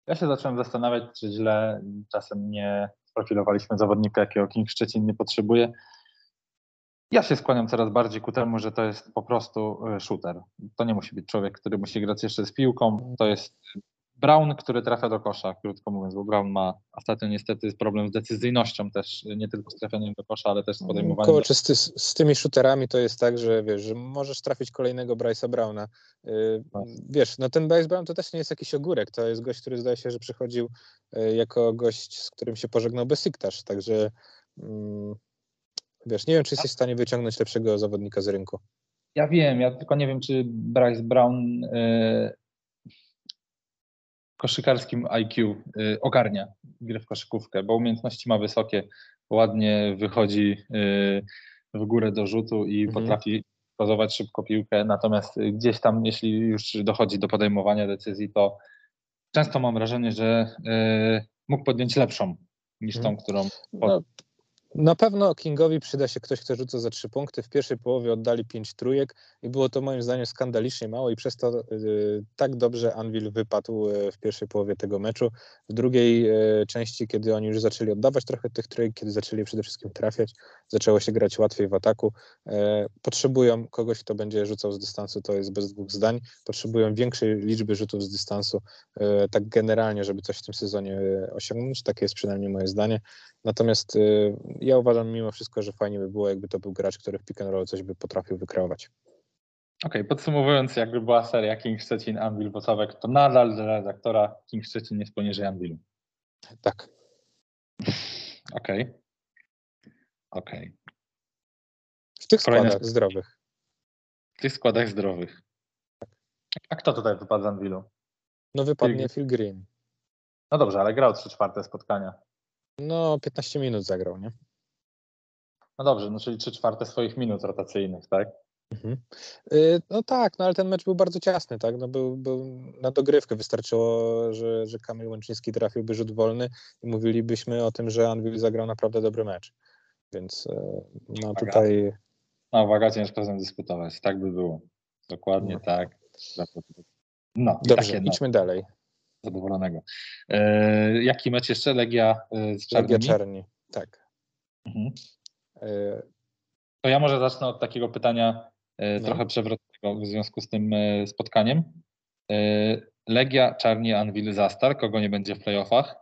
Ja się zacząłem zastanawiać, czy źle czasem nie sprofilowaliśmy zawodnika, jakiego King Szczecin nie potrzebuje. Ja się skłaniam coraz bardziej ku temu, że to jest po prostu e, shooter. To nie musi być człowiek, który musi grać jeszcze z piłką. To jest Brown, który trafia do kosza, krótko mówiąc, bo Brown ma ostatnio niestety problem z decyzyjnością też, nie tylko z trafianiem do kosza, ale też z podejmowaniem. Kurczę, z, ty, z tymi shooterami to jest tak, że wiesz, że możesz trafić kolejnego Bryce'a Browna. Yy, wiesz, no ten Bryce Brown to też nie jest jakiś ogórek, to jest gość, który zdaje się, że przychodził yy, jako gość, z którym się pożegnał Besiktasz, także yy, wiesz, nie wiem, czy jesteś w stanie wyciągnąć lepszego zawodnika z rynku. Ja wiem, ja tylko nie wiem, czy Bryce Brown y, koszykarskim IQ y, ogarnia grę w koszykówkę, bo umiejętności ma wysokie, ładnie wychodzi y, w górę do rzutu i mhm. potrafi pozować szybko piłkę, natomiast gdzieś tam, jeśli już dochodzi do podejmowania decyzji, to często mam wrażenie, że y, mógł podjąć lepszą niż tą, mhm. którą no, na pewno Kingowi przyda się ktoś, kto rzuca za trzy punkty. W pierwszej połowie oddali pięć trójek i było to moim zdaniem skandalicznie mało i przez to y, tak dobrze Anvil wypadł y, w pierwszej połowie tego meczu. W drugiej y, części, kiedy oni już zaczęli oddawać trochę tych trójek, kiedy zaczęli przede wszystkim trafiać, zaczęło się grać łatwiej w ataku. Potrzebują kogoś, kto będzie rzucał z dystansu, to jest bez dwóch zdań. Potrzebują większej liczby rzutów z dystansu, tak generalnie, żeby coś w tym sezonie osiągnąć. Takie jest przynajmniej moje zdanie. Natomiast ja uważam mimo wszystko, że fajnie by było, jakby to był gracz, który w pick and roll coś by potrafił wykreować. Okej, okay, podsumowując, jakby była seria King Szczecin, Anvil, Wocawek, to nadal dla redaktora King Szczecin jest poniżej Anvilu. Tak. Okej. Okay. Okej. Okay. W tych Kolejne... składach zdrowych. W tych składach zdrowych. A kto tutaj wypadł z Anvilu? No wypadnie Phil Green. No dobrze, ale grał 3 czwarte spotkania. No, 15 minut zagrał, nie? No dobrze, no czyli 3 czwarte swoich minut rotacyjnych, tak? Mhm. Y, no tak, no ale ten mecz był bardzo ciasny, tak? No był, był na dogrywkę wystarczyło, że, że Kamil Łączyński trafiłby rzut wolny i mówilibyśmy o tym, że Anvil zagrał naprawdę dobry mecz. Więc y, no tutaj. No, uwaga, ciężko z tym dyskutować. Tak by było. Dokładnie no. tak. No, Dobrze, takie, no. idźmy dalej zadowolonego. E, jaki mecz jeszcze? Legia e, z Czarnymi? Legia Czarni, tak. Mhm. E, To ja może zacznę od takiego pytania e, No. trochę przewrotnego w związku z tym spotkaniem. Legia, Czarni, Anwil, Zastar. Kogo nie będzie w playoffach?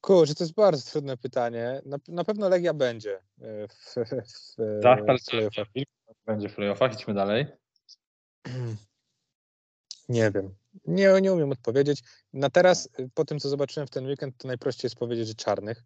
Kurczę, to jest bardzo trudne pytanie. Na, na pewno Legia będzie w, w, w, Zastar, w playoffach. Będzie w playoffach. Idźmy dalej. Nie wiem. Nie, nie umiem odpowiedzieć. Na teraz, y, po tym co zobaczyłem w ten weekend, to najprościej jest powiedzieć, że czarnych,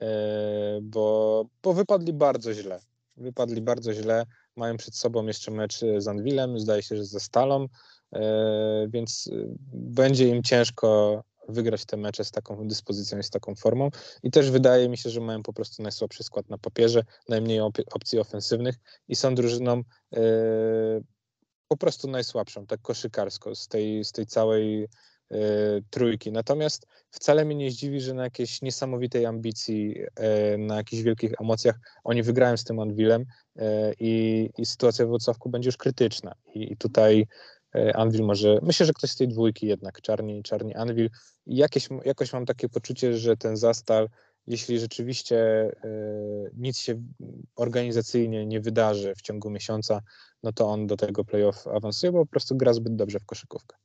e, bo, bo wypadli bardzo źle. Wypadli bardzo źle. Mają przed sobą jeszcze mecz z Anwilem, zdaje się, że ze Stalą, e, więc y, będzie im ciężko wygrać te mecze z taką dyspozycją i z taką formą. I też wydaje mi się, że mają po prostu najsłabszy skład na papierze, najmniej op- opcji ofensywnych i są drużyną e, po prostu najsłabszą, tak koszykarsko z tej, z tej całej e, trójki. Natomiast wcale mnie nie zdziwi, że na jakiejś niesamowitej ambicji, e, na jakichś wielkich emocjach oni wygrają z tym Anvilem e, i, i sytuacja w Wrocławku będzie już krytyczna. I, i tutaj Anvil może, myślę, że ktoś z tej dwójki jednak, Czarni, Czarni Anvil. I jakieś, jakoś mam takie poczucie, że ten Zastal, jeśli rzeczywiście e, nic się organizacyjnie nie wydarzy w ciągu miesiąca, no to on do tego playoff awansuje, bo po prostu gra zbyt dobrze w koszykówkę.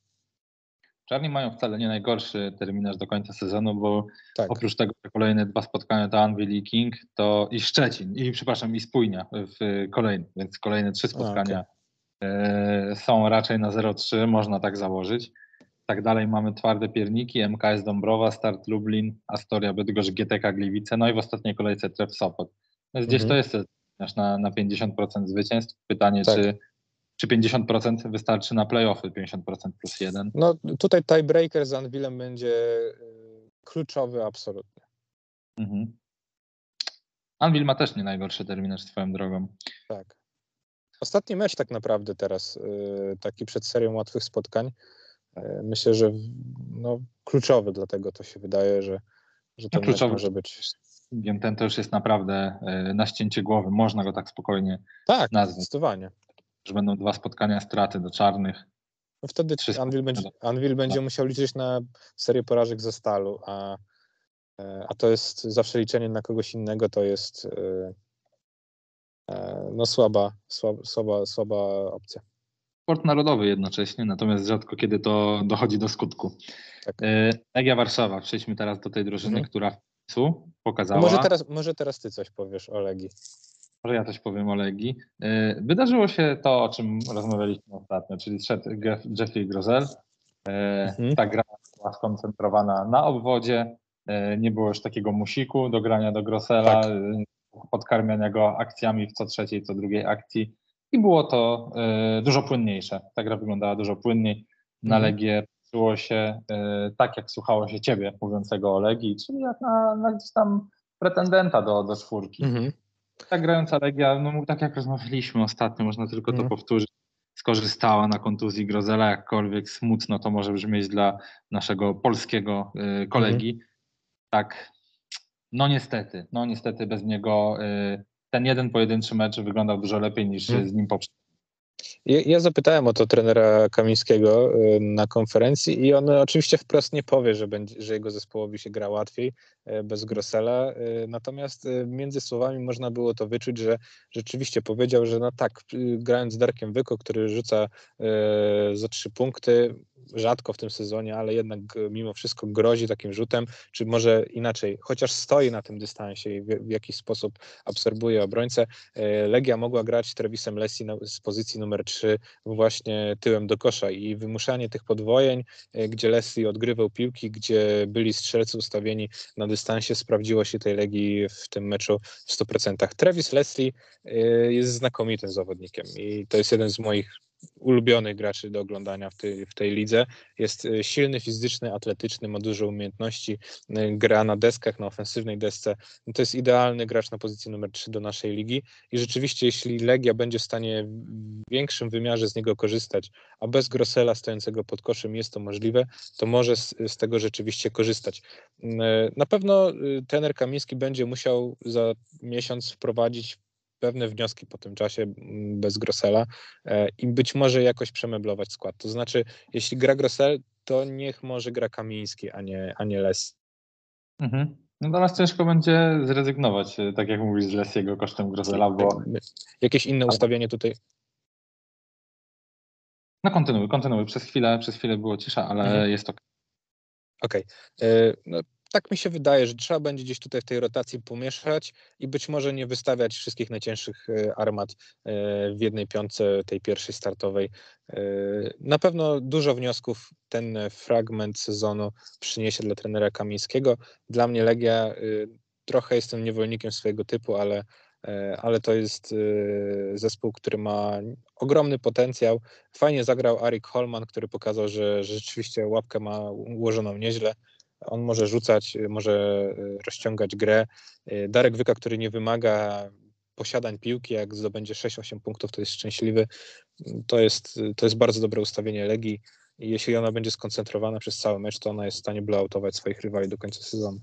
Czarni mają wcale nie najgorszy terminarz do końca sezonu, bo Tak. oprócz tego te kolejne dwa spotkania to Anvil i King, to i Szczecin, i przepraszam, i Spójnia w kolejnym, więc kolejne trzy spotkania e, są raczej na 0-3, można tak założyć. Tak dalej mamy twarde pierniki, MKS Dąbrowa, Start Lublin, Astoria Bydgoszcz, GTK Gliwice, no i w ostatniej kolejce Tref Sopot. Więc gdzieś Mhm. to jest na, na 50% zwycięstw. Pytanie, Tak. czy, czy 50% wystarczy na playoffy, 50% plus 1. No tutaj tiebreaker z Anvilem będzie y, kluczowy absolutnie. Mhm. Anvil ma też nie najgorszy terminarz swoją drogą. Tak. Ostatni mecz tak naprawdę teraz, y, taki przed serią łatwych spotkań. Y, Myślę, że no, kluczowy, dlatego to się wydaje, że, że ten No, kluczowy. może być. Wiem, ten to już jest naprawdę e, na ścięcie głowy. Można go tak spokojnie, Tak, nazwy. zdecydowanie. że będą dwa spotkania straty do czarnych. No wtedy Anvil będzie, Anvil będzie musiał liczyć na serię porażek ze stalu, a, e, a to jest zawsze liczenie na kogoś innego, to jest e, e, no słaba, słaba, słaba, słaba opcja. Sport narodowy jednocześnie, natomiast rzadko kiedy to dochodzi do skutku. Tak. E, Legia Warszawa. Przejdźmy teraz do tej drużyny, Mhm. która w końcu pokazała. Może teraz, może teraz ty coś powiesz o Legii. Może ja coś powiem o Legii. E, Wydarzyło się to, o czym rozmawialiśmy ostatnio, czyli szedł Jeff- Jeffrey Grozel. E, Mhm. Ta gra była skoncentrowana na obwodzie. E, Nie było już takiego musiku do grania do Grosela, Tak. e, podkarmiania go akcjami w co trzeciej, co drugiej akcji. I było to e, dużo płynniejsze. Ta gra wyglądała dużo płynniej. Na Mhm. Legię patrzyło się e, tak, jak słuchało się ciebie mówiącego o Legii, czyli jak na, na gdzieś tam pretendenta do, do czwórki Mhm. ta grająca Legia, no tak jak rozmawialiśmy ostatnio, można tylko to Mhm. powtórzyć, skorzystała na kontuzji Grozela, jakkolwiek smutno to może brzmieć dla naszego polskiego y, kolegi. Tak, no niestety, no niestety bez niego ten jeden pojedynczy mecz wyglądał dużo lepiej niż Mhm. z nim poprzedni. Ja, zapytałem o to trenera Kamińskiego y, na konferencji i on oczywiście wprost nie powie, że, będzie, że jego zespołowi się gra łatwiej y, bez Grossela. y, Natomiast między słowami można było to wyczuć, że rzeczywiście powiedział, że no tak, grając z Darkiem Wyko, który rzuca za trzy punkty, rzadko w tym sezonie, ale jednak mimo wszystko grozi takim rzutem, czy może inaczej, chociaż stoi na tym dystansie i w, w jakiś sposób absorbuje obrońcę, E, Legia mogła grać Trevisem Lessi na, z pozycji numer 3 właśnie tyłem do kosza i wymuszanie tych podwojeń, e, gdzie Lessi odgrywał piłki, gdzie byli strzelcy ustawieni na dystansie, sprawdziło się tej Legii w tym meczu w 100%. Travis Leslie jest znakomitym zawodnikiem i to jest jeden z moich ulubionych graczy do oglądania w tej, w tej lidze. Jest e, silny, fizyczny, atletyczny, ma dużo umiejętności, e, gra na deskach, na ofensywnej desce. No to jest idealny gracz na pozycji numer 3 do naszej ligi i rzeczywiście jeśli Legia będzie w stanie w większym wymiarze z niego korzystać, a bez Grossela stojącego pod koszem jest to możliwe, to może z, z tego rzeczywiście korzystać. Mm, Na pewno y, trener Kamiński będzie musiał za miesiąc wprowadzić pewne wnioski po tym czasie mm, bez Grossela e, i być może jakoś przemeblować skład. To znaczy, jeśli gra Grossel, to niech może gra Kamiński, a nie, a nie Les. Mhm. No teraz ciężko będzie zrezygnować, e, tak jak mówisz, z Lesiego kosztem Grozela, bo... Jakieś inne ustawienie tutaj? No kontynuuj, kontynuuj. Przez chwilę, przez chwilę było cisza, ale mhm. jest to. Okej. Okay. E, no, tak mi się wydaje, że trzeba będzie gdzieś tutaj w tej rotacji pomieszać i być może nie wystawiać wszystkich najcięższych e, armat w jednej piątce tej pierwszej startowej. Na pewno dużo wniosków ten fragment sezonu przyniesie dla trenera Kamińskiego. Dla mnie Legia trochę jestem niewolnikiem swojego typu, ale E, ale to jest e, zespół, który ma ogromny potencjał. Fajnie zagrał Arik Holman, który pokazał, że, że rzeczywiście łapkę ma ułożoną nieźle. On może rzucać, może e, rozciągać grę. Darek Wyka, który nie wymaga posiadań piłki, jak zdobędzie 6-8 punktów, to jest szczęśliwy. To jest, to jest bardzo dobre ustawienie Legii. Jeśli ona będzie skoncentrowana przez cały mecz, to ona jest w stanie blautować swoich rywali do końca sezonu.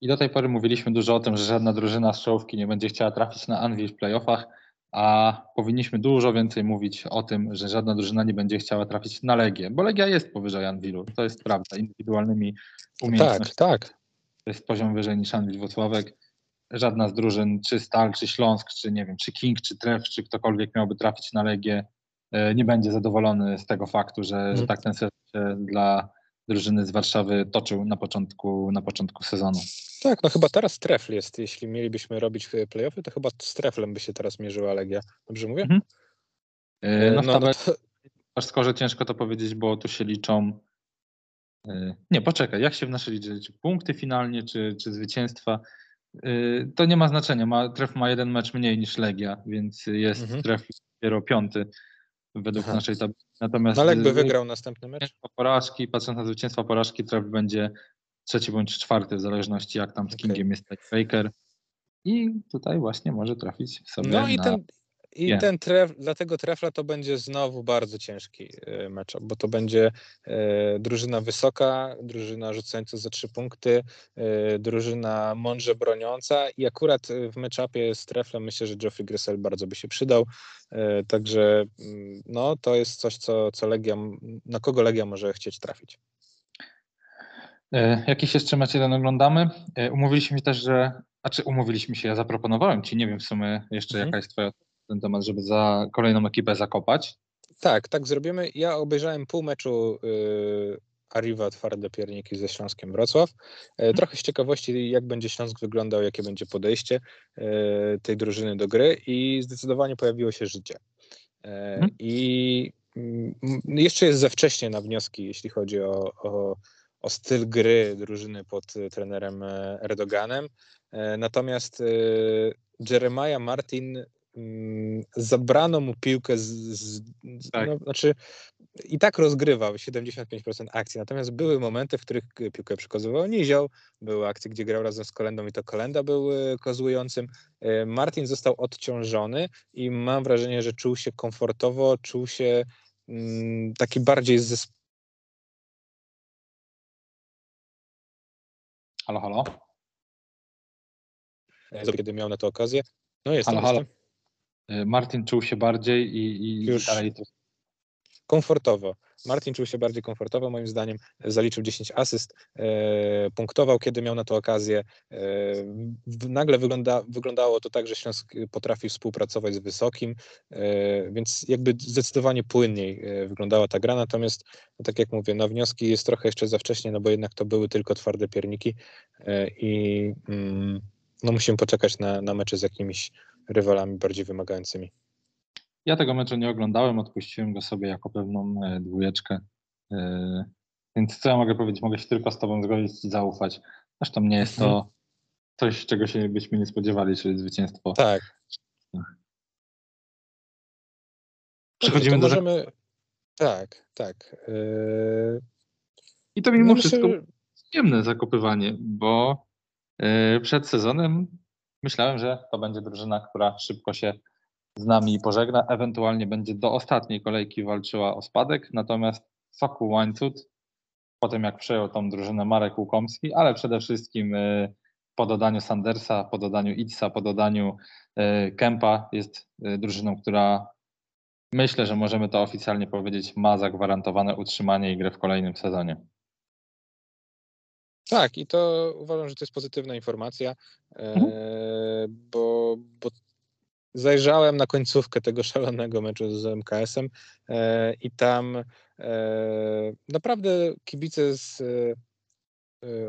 I do tej pory mówiliśmy dużo o tym, że żadna drużyna z czołówki nie będzie chciała trafić na Anvil w playoffach, a powinniśmy dużo więcej mówić o tym, że żadna drużyna nie będzie chciała trafić na Legię, bo Legia jest powyżej Anvilu, to jest prawda, indywidualnymi umiejętnościami. Tak, tak. To jest poziom wyżej niż Anvil Włocławek. Żadna z drużyn, czy Stal, czy Śląsk, czy nie wiem, czy King, czy Tref, czy ktokolwiek miałby trafić na Legię, e, nie będzie zadowolony z tego faktu, że, że mhm. tak ten sezon się dla drużyny z Warszawy toczył na początku, na początku sezonu. Tak, no chyba teraz Trefl jest. Jeśli mielibyśmy robić playoffy, to chyba z Treflem by się teraz mierzyła Legia. Dobrze mówię? Mhm. Yy, no, no, no to... ciężko to powiedzieć, bo tu się liczą. Nie, poczekaj, jak się w naszej liczy? Czy punkty finalnie, czy, czy zwycięstwa? To nie ma znaczenia. Ma, Tref ma jeden mecz mniej niż Legia, więc jest mhm. Tref dopiero piąty według Aha. naszej tablicy. Natomiast no, ale jakby wygrał następny mecz? Porażki, patrząc na zwycięstwa porażki, Tref będzie trzeci bądź czwarty, w zależności jak tam z Kingiem okay. jest Faker. I tutaj właśnie może trafić sobie No i na... ten, i ten tref, dlatego trefla to będzie znowu bardzo ciężki e, mecz, bo to będzie e, drużyna wysoka, drużyna rzucająca za trzy punkty, e, drużyna mądrze broniąca i akurat w meczapie z treflem myślę, że Geoffrey Gressel bardzo by się przydał, e, także mm, no to jest coś, co, co Legia, na kogo Legia może chcieć trafić. E, jakiś jeszcze mecz jeden oglądamy. E, umówiliśmy się też, że, a czy umówiliśmy się, ja zaproponowałem Ci, nie wiem w sumie jeszcze mhm. jaka jest Twoja ten temat, żeby za kolejną ekipę zakopać. Tak, tak zrobimy. Ja obejrzałem pół meczu y, Arriva Twarde Pierniki ze Śląskiem Wrocław. Mhm. Trochę z ciekawości, jak będzie Śląsk wyglądał, jakie będzie podejście tej drużyny do gry i zdecydowanie pojawiło się życie. Mhm. I mm, jeszcze jest za wcześnie na wnioski, jeśli chodzi o, o o styl gry drużyny pod e, trenerem e, Erdoganem. E, natomiast Jeremiah Martin zabrano mu piłkę z, z tak. no, znaczy i tak rozgrywał 75% akcji, natomiast były momenty, w których piłkę przekazywał Nizioł, były akcje, gdzie grał razem z Kolendą i to Kolenda był kozłującym. Martin został odciążony i mam wrażenie, że czuł się komfortowo, czuł się mm, taki bardziej zespołowy Halo, halo. Kiedy miał na to okazję. No jest. Halo, halo. Y, Martin czuł się bardziej i, i Już dalej to... komfortowo. Martin czuł się bardziej komfortowo, moim zdaniem. Zaliczył 10 asyst, e, punktował, kiedy miał na to okazję. E, nagle wygląda, wyglądało to tak, że Śląsk potrafił współpracować z Wysokim, e, więc jakby zdecydowanie płynniej e, wyglądała ta gra. Natomiast, no tak jak mówię, na wnioski jest trochę jeszcze za wcześnie, no bo jednak to były tylko twarde pierniki e, i mm, no musimy poczekać na, na mecze z jakimiś rywalami bardziej wymagającymi. Ja tego meczu nie oglądałem, odpuściłem go sobie jako pewną e, dwójeczkę. E, więc co ja mogę powiedzieć? Mogę się tylko z Tobą zgodzić i zaufać. Zresztą nie jest to mhm. coś, czego się byśmy nie spodziewali, czyli zwycięstwo. Tak. Przechodzimy do. Możemy... Tak, tak. E, I to mimo no wszystko myślę... przyjemne zakopywanie, bo przed sezonem myślałem, że to będzie drużyna, która szybko się z nami pożegna, ewentualnie będzie do ostatniej kolejki walczyła o spadek, natomiast Sokół Łańcut, potem jak przejął tą drużynę Marek Łukomski, ale przede wszystkim y, po dodaniu Sandersa, po dodaniu Itza, po dodaniu y, Kempa jest y, drużyną, która myślę, że możemy to oficjalnie powiedzieć, ma zagwarantowane utrzymanie i grę w kolejnym sezonie. Tak, i to uważam, że to jest pozytywna informacja, mhm. bo, bo zajrzałem na końcówkę tego szalonego meczu z MKS-em e, i tam e, naprawdę kibice z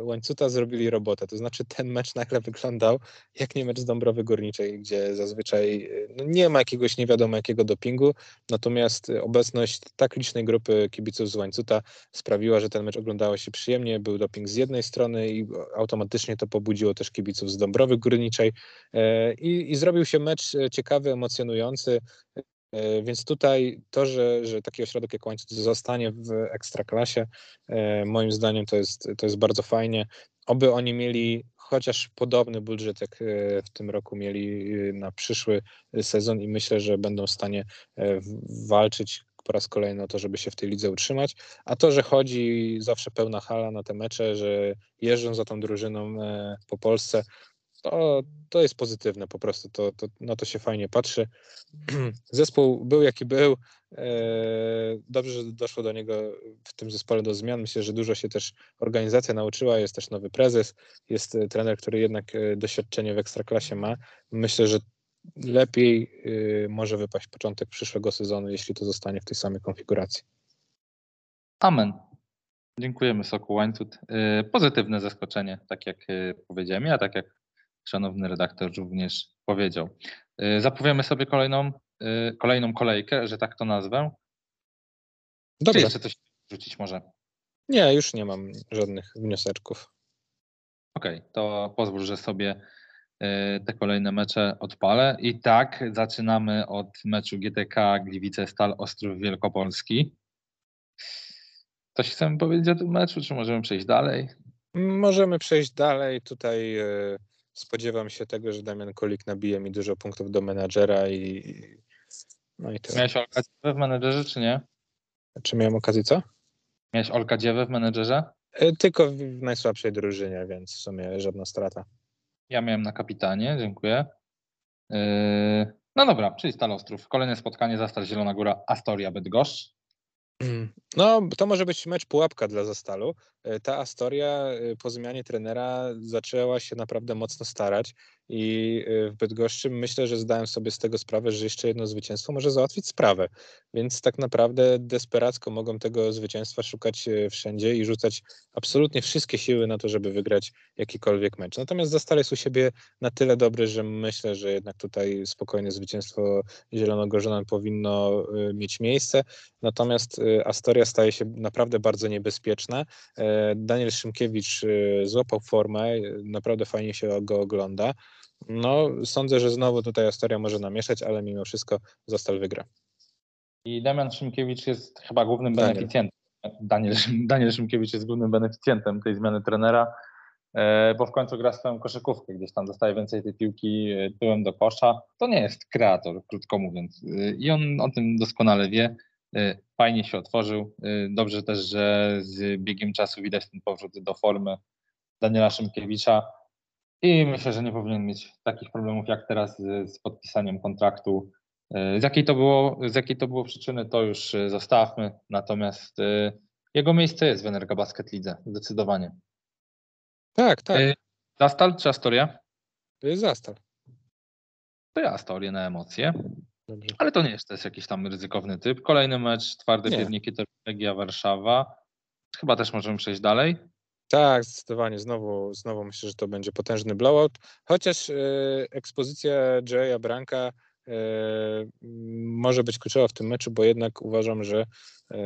Łańcuta zrobili robotę. To znaczy ten mecz nagle wyglądał jak nie mecz z Dąbrowy Górniczej, gdzie zazwyczaj y, no nie ma jakiegoś nie wiadomo jakiego dopingu, natomiast obecność tak licznej grupy kibiców z Łańcuta sprawiła, że ten mecz oglądało się przyjemnie. Był doping z jednej strony i automatycznie to pobudziło też kibiców z Dąbrowy Górniczej e, i, i zrobił się mecz ciekawy, emocjonujący. E, więc tutaj to, że, że taki ośrodek jak Łańcuch zostanie w ekstraklasie, e, moim zdaniem to jest, to jest bardzo fajnie. Oby oni mieli chociaż podobny budżet, jak e, w tym roku mieli na przyszły sezon i myślę, że będą w stanie walczyć po raz kolejny o to, żeby się w tej lidze utrzymać. A to, że chodzi zawsze pełna hala na te mecze, że jeżdżą za tą drużyną po Polsce, to, to jest pozytywne po prostu, to, to, na to się fajnie patrzy. Zespół był jaki był, e, dobrze, że doszło do niego w tym zespole do zmian. Myślę, że dużo się też organizacja nauczyła, jest też nowy prezes, jest e, trener, który jednak e, doświadczenie w Ekstraklasie ma. Myślę, że lepiej może wypaść początek przyszłego sezonu, jeśli to zostanie w tej samej konfiguracji. Amen. Dziękujemy Soku Łańcut. Pozytywne zaskoczenie, tak jak powiedziałem ja, tak jak szanowny redaktor również powiedział. Y, zapowiemy sobie kolejną, y, kolejną kolejkę, że tak to nazwę. Dobrze. Czy jeszcze coś rzucić może? Nie, już nie mam żadnych wnioseczków. Okej, okay, to pozwól, że sobie y, te kolejne mecze odpalę. I tak, zaczynamy od meczu GTK Gliwice Stal Ostrów Wielkopolski. Coś chcemy powiedzieć o tym meczu, czy możemy przejść dalej? Możemy przejść dalej. Tutaj spodziewam się tego, że Damian Kolik nabije mi dużo punktów do menadżera i, no i tyle. Miałeś Olka Dziewę w menedżerze, czy nie? Czy miałem okazję co? Miałeś Olka Dziewę w menedżerze? E, tylko w najsłabszej drużynie, więc w sumie żadna strata. Ja miałem na kapitanie, dziękuję. Yy, no dobra, czyli Stalostrów. Kolejne spotkanie Zastal Zielona Góra, Astoria Bydgoszcz. No, to może być mecz pułapka dla Zastalu. E, ta Astoria e, po zmianie trenera zaczęła się naprawdę mocno starać i y, w Bydgoszczy myślę, że zdałem sobie z tego sprawę, że jeszcze jedno zwycięstwo może załatwić sprawę. Więc tak naprawdę desperacko mogą tego zwycięstwa szukać y, wszędzie i rzucać absolutnie wszystkie siły na to, żeby wygrać jakikolwiek mecz. Natomiast Zastal jest u siebie na tyle dobry, że myślę, że jednak tutaj spokojne zwycięstwo Zielonogorzonan powinno y, mieć miejsce. Natomiast Astoria staje się naprawdę bardzo niebezpieczna. E, Daniel Szymkiewicz złapał formę, naprawdę fajnie się go ogląda. No, sądzę, że znowu tutaj Astoria może namieszać, ale mimo wszystko Zastal wygra. I Damian Szymkiewicz jest chyba głównym Daniel. beneficjentem. Daniel, Daniel Szymkiewicz jest głównym beneficjentem tej zmiany trenera, e, bo w końcu gra swoją koszykówkę, gdzieś tam dostaje więcej tej piłki e, tyłem do kosza. To nie jest kreator, krótko mówiąc. E, I on o tym doskonale wie. Fajnie się otworzył. Dobrze też, że z biegiem czasu widać ten powrót do formy Daniela Szymkiewicza. I myślę, że nie powinien mieć takich problemów jak teraz z, z podpisaniem kontraktu. E, z jakiej, to było, z jakiej to było przyczyny, to już e, zostawmy. Natomiast e, jego miejsce jest w Energa Basket Lidze, zdecydowanie. Tak, tak. Zastal czy Astoria? To jest Zastal. To ja Astorię na emocje. Dobrze. Ale to nie jest, to jest jakiś tam ryzykowny typ. Kolejny mecz, twarde pierniki, to Legia Warszawa. Chyba też możemy przejść dalej. Tak, zdecydowanie. Znowu, znowu myślę, że to będzie potężny blowout. Chociaż e, ekspozycja Jaya Branka e, może być kluczowa w tym meczu, bo jednak uważam, że e,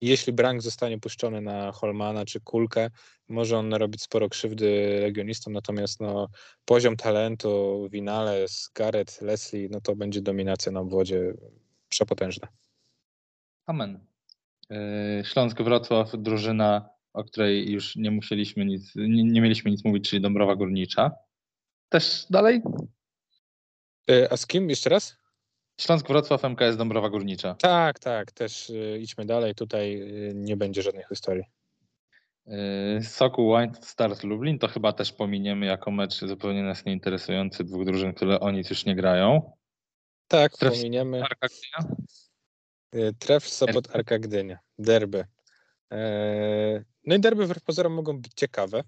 jeśli Brank zostanie puszczony na Holmana czy Kulkę, może on narobić sporo krzywdy legionistom, natomiast no, poziom talentu, Winales, Garrett, Leslie, no to będzie dominacja na obwodzie przepotężna. Amen. Śląsk Wrocław, drużyna o której już nie musieliśmy nic, nie, nie mieliśmy nic mówić, czyli Dąbrowa Górnicza. Też dalej? E, a z kim jeszcze raz? Śląsk Wrocław, MKS Dąbrowa Górnicza. Tak, tak, też y, idźmy dalej. Tutaj y, nie będzie żadnej historii. Sokół White Stars Lublin to chyba też pominiemy jako mecz zupełnie nas nieinteresujący dwóch drużyn, które o nic już nie grają. Tak, Tref pominiemy. Arka Tref Sopot Arka Gdynia. Derby. E, no i derby wbrew pozorom mogą być ciekawe,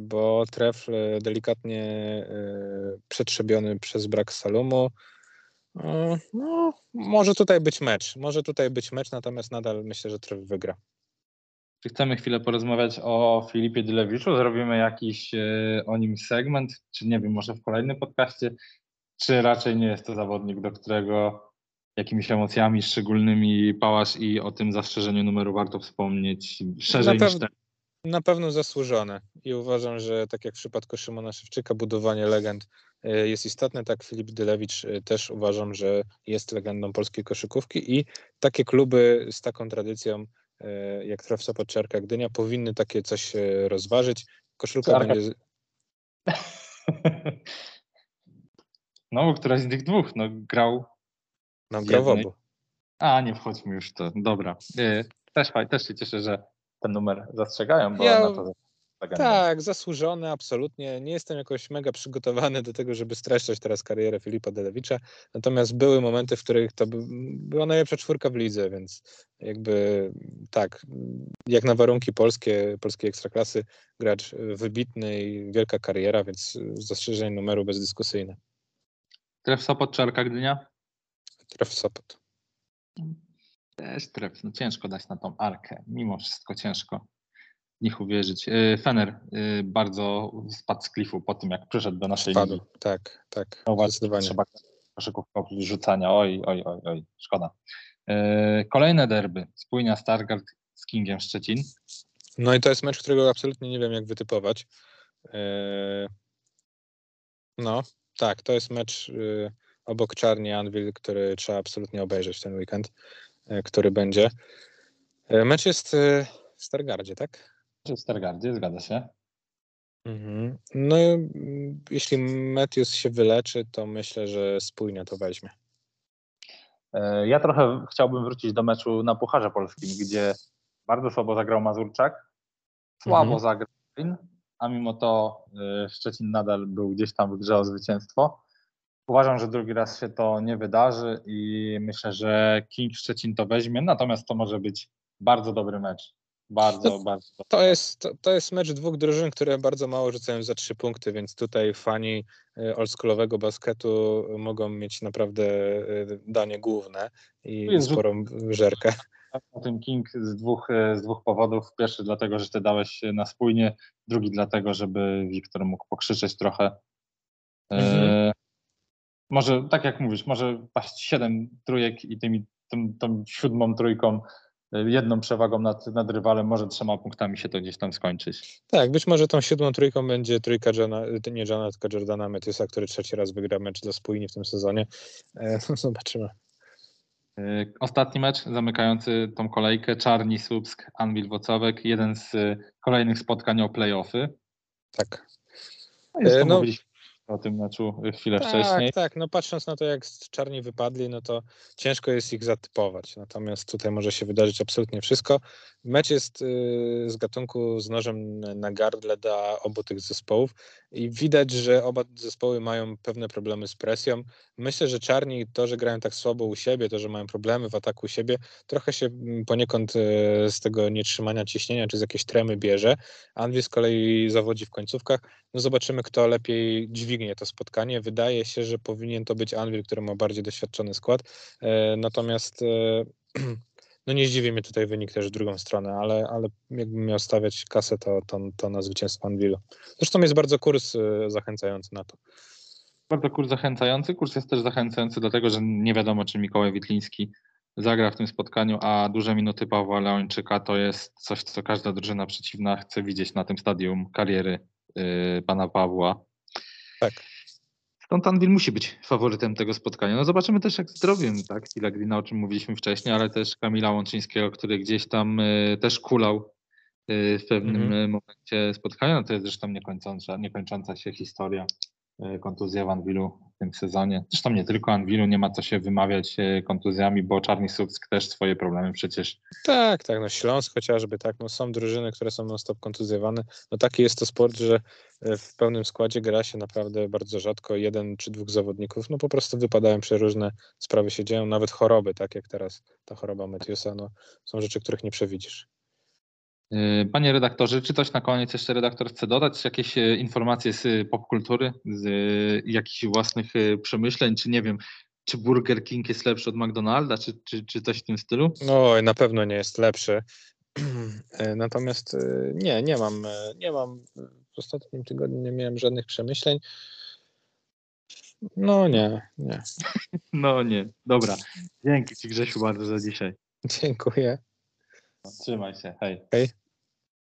bo tref delikatnie e, przetrzebiony przez brak Salomu. E, no, może tutaj być mecz. Może tutaj być mecz, natomiast nadal myślę, że tref wygra. Czy chcemy chwilę porozmawiać o Filipie Dylewiczu? Zrobimy jakiś o nim segment, czy nie wiem, może w kolejnym podcaście, czy raczej nie jest to zawodnik, do którego jakimiś emocjami szczególnymi pałasz i o tym zastrzeżeniu numeru warto wspomnieć szerzej niż ten. Na pewno zasłużone i uważam, że tak jak w przypadku Szymona Szewczyka budowanie legend e, jest istotne, tak Filip Dylewicz e, też uważam, że jest legendą polskiej koszykówki i takie kluby z taką tradycją e, jak Tref Sopot czy Arka Gdynia powinny takie coś rozważyć. Koszulka Arka... będzie... No, któraś z tych dwóch, no grał no, grał w obu. A, nie wchodźmy już w to. Dobra. Y, też, też się cieszę, że ten numer zastrzegają, bo ja, na to tak, zasłużony, absolutnie. Nie jestem jakoś mega przygotowany do tego, żeby streszczać teraz karierę Filipa Delewicza, natomiast były momenty, w których to była najlepsza czwórka w lidze, więc jakby tak, jak na warunki polskie, polskiej ekstraklasy, gracz wybitny i wielka kariera, więc zastrzeżenie numeru bezdyskusyjne. Tref Sopot czy Arka Gdynia? Tref Sopot. Też tref. No ciężko dać na tą arkę. Mimo wszystko ciężko nich uwierzyć. Y, Fener y, bardzo spadł z klifu po tym, jak przyszedł do naszej Spadł. ligi. Tak, tak. No zdecydowanie. Trzeba koszykówka rzucania. Oj, oj, oj, oj, szkoda. Y, kolejne derby. Spójnia Stargard z Kingiem Szczecin. No i to jest mecz, którego absolutnie nie wiem, jak wytypować. No, tak, to jest mecz obok Czarni Anvil, który trzeba absolutnie obejrzeć ten weekend, e, który będzie. E, mecz jest e, w Stargardzie, tak? W Stargardzie, zgadza się. Mhm. No, jeśli Matthews się wyleczy, to myślę, że spójnie to weźmie. Ja trochę chciałbym wrócić do meczu na Pucharze Polskim, gdzie bardzo słabo zagrał Mazurczak, słabo mhm. zagrał, a mimo to Szczecin nadal był gdzieś tam w grze o zwycięstwo. Uważam, że drugi raz się to nie wydarzy i myślę, że King Szczecin to weźmie, natomiast to może być bardzo dobry mecz. Bardzo, to, bardzo. To jest, to, to, jest mecz dwóch drużyn, które bardzo mało rzucają za trzy punkty, więc tutaj fani e, oldschoolowego basketu mogą mieć naprawdę e, danie główne i sporą żerkę. O tym King z dwóch, e, z dwóch powodów. Pierwszy dlatego, że ty dałeś na spójnie, drugi dlatego, żeby Wiktor mógł pokrzyczeć trochę. Mhm może, tak jak mówisz, może paść siedem trójek i tymi, tą, tą siódmą trójką y, jedną przewagą nad, nad rywalem, może trzema punktami się to gdzieś tam skończyć. Tak, być może tą siódmą trójką będzie trójka Johna, nie Johna, tylko Jordana Metysa, który trzeci raz wygra mecz za spójnie w tym sezonie. E, zobaczymy. Y, ostatni mecz zamykający tą kolejkę, Czarni Słupsk, Anwil Wocowek, jeden z kolejnych spotkań o playoffy. Tak. No, o tym meczu chwilę tak, wcześniej. Tak, no patrząc na to, jak czarni wypadli, no to ciężko jest ich zatypować. Natomiast tutaj może się wydarzyć absolutnie wszystko. Mecz jest y, z gatunku z nożem na gardle dla obu tych zespołów i widać, że oba zespoły mają pewne problemy z presją. Myślę, że czarni to, że grają tak słabo u siebie, to, że mają problemy w ataku u siebie, trochę się mm, poniekąd y, z tego nietrzymania ciśnienia czy z jakiejś tremy bierze. Anwi z kolei zawodzi w końcówkach. No zobaczymy, kto lepiej dźwignie to spotkanie. Wydaje się, że powinien to być Anvil, który ma bardziej doświadczony skład. E, natomiast e, no nie zdziwi mnie tutaj wynik też w drugą stronę, ale, ale jakbym miał stawiać kasę, to, to, to na zwycięstwo Anvilu. Zresztą jest bardzo kurs e, zachęcający na to. Bardzo kurs zachęcający. Kurs jest też zachęcający dlatego, że nie wiadomo, czy Mikołaj Witliński zagra w tym spotkaniu, a duże minuty Pawła Leończyka to jest coś, co każda drużyna przeciwna chce widzieć na tym stadium kariery yy, pana Pawła. Tak. Stąd Anvil musi być faworytem tego spotkania. No zobaczymy też jak zdrowiem, tak, Stila Grina, o czym mówiliśmy wcześniej, ale też Kamila Łączyńskiego, który gdzieś tam y, też kulał y, w pewnym mm -hmm. momencie spotkania. No to jest zresztą niekończąca, niekończąca się historia kontuzja w Anwilu w tym sezonie. Zresztą nie tylko Anwilu, nie ma co się wymawiać e, kontuzjami, bo Czarny Słupsk też swoje problemy przecież. Tak, tak, no Śląsk chociażby, tak, no są drużyny, które są non-stop kontuzjowane. No taki jest to sport, że e, w pełnym składzie gra się naprawdę bardzo rzadko, jeden czy dwóch zawodników, no po prostu wypadają, przeróżne sprawy się dzieją, nawet choroby, tak jak teraz ta choroba Metiusa, no są rzeczy, których nie przewidzisz. E, panie redaktorze, czy coś na koniec jeszcze redaktor chce dodać? Jakieś informacje z popkultury, z jakichś własnych przemyśleń, czy nie wiem, czy Burger King jest lepszy od McDonalda, czy, czy, czy coś w tym stylu? No, na pewno nie jest lepszy. Natomiast nie, nie mam, nie mam w ostatnim tygodniu nie miałem żadnych przemyśleń. No nie, nie. No nie, dobra. Dzięki Ci Grzesiu bardzo za dzisiaj. Dziękuję. see you my sec hey hey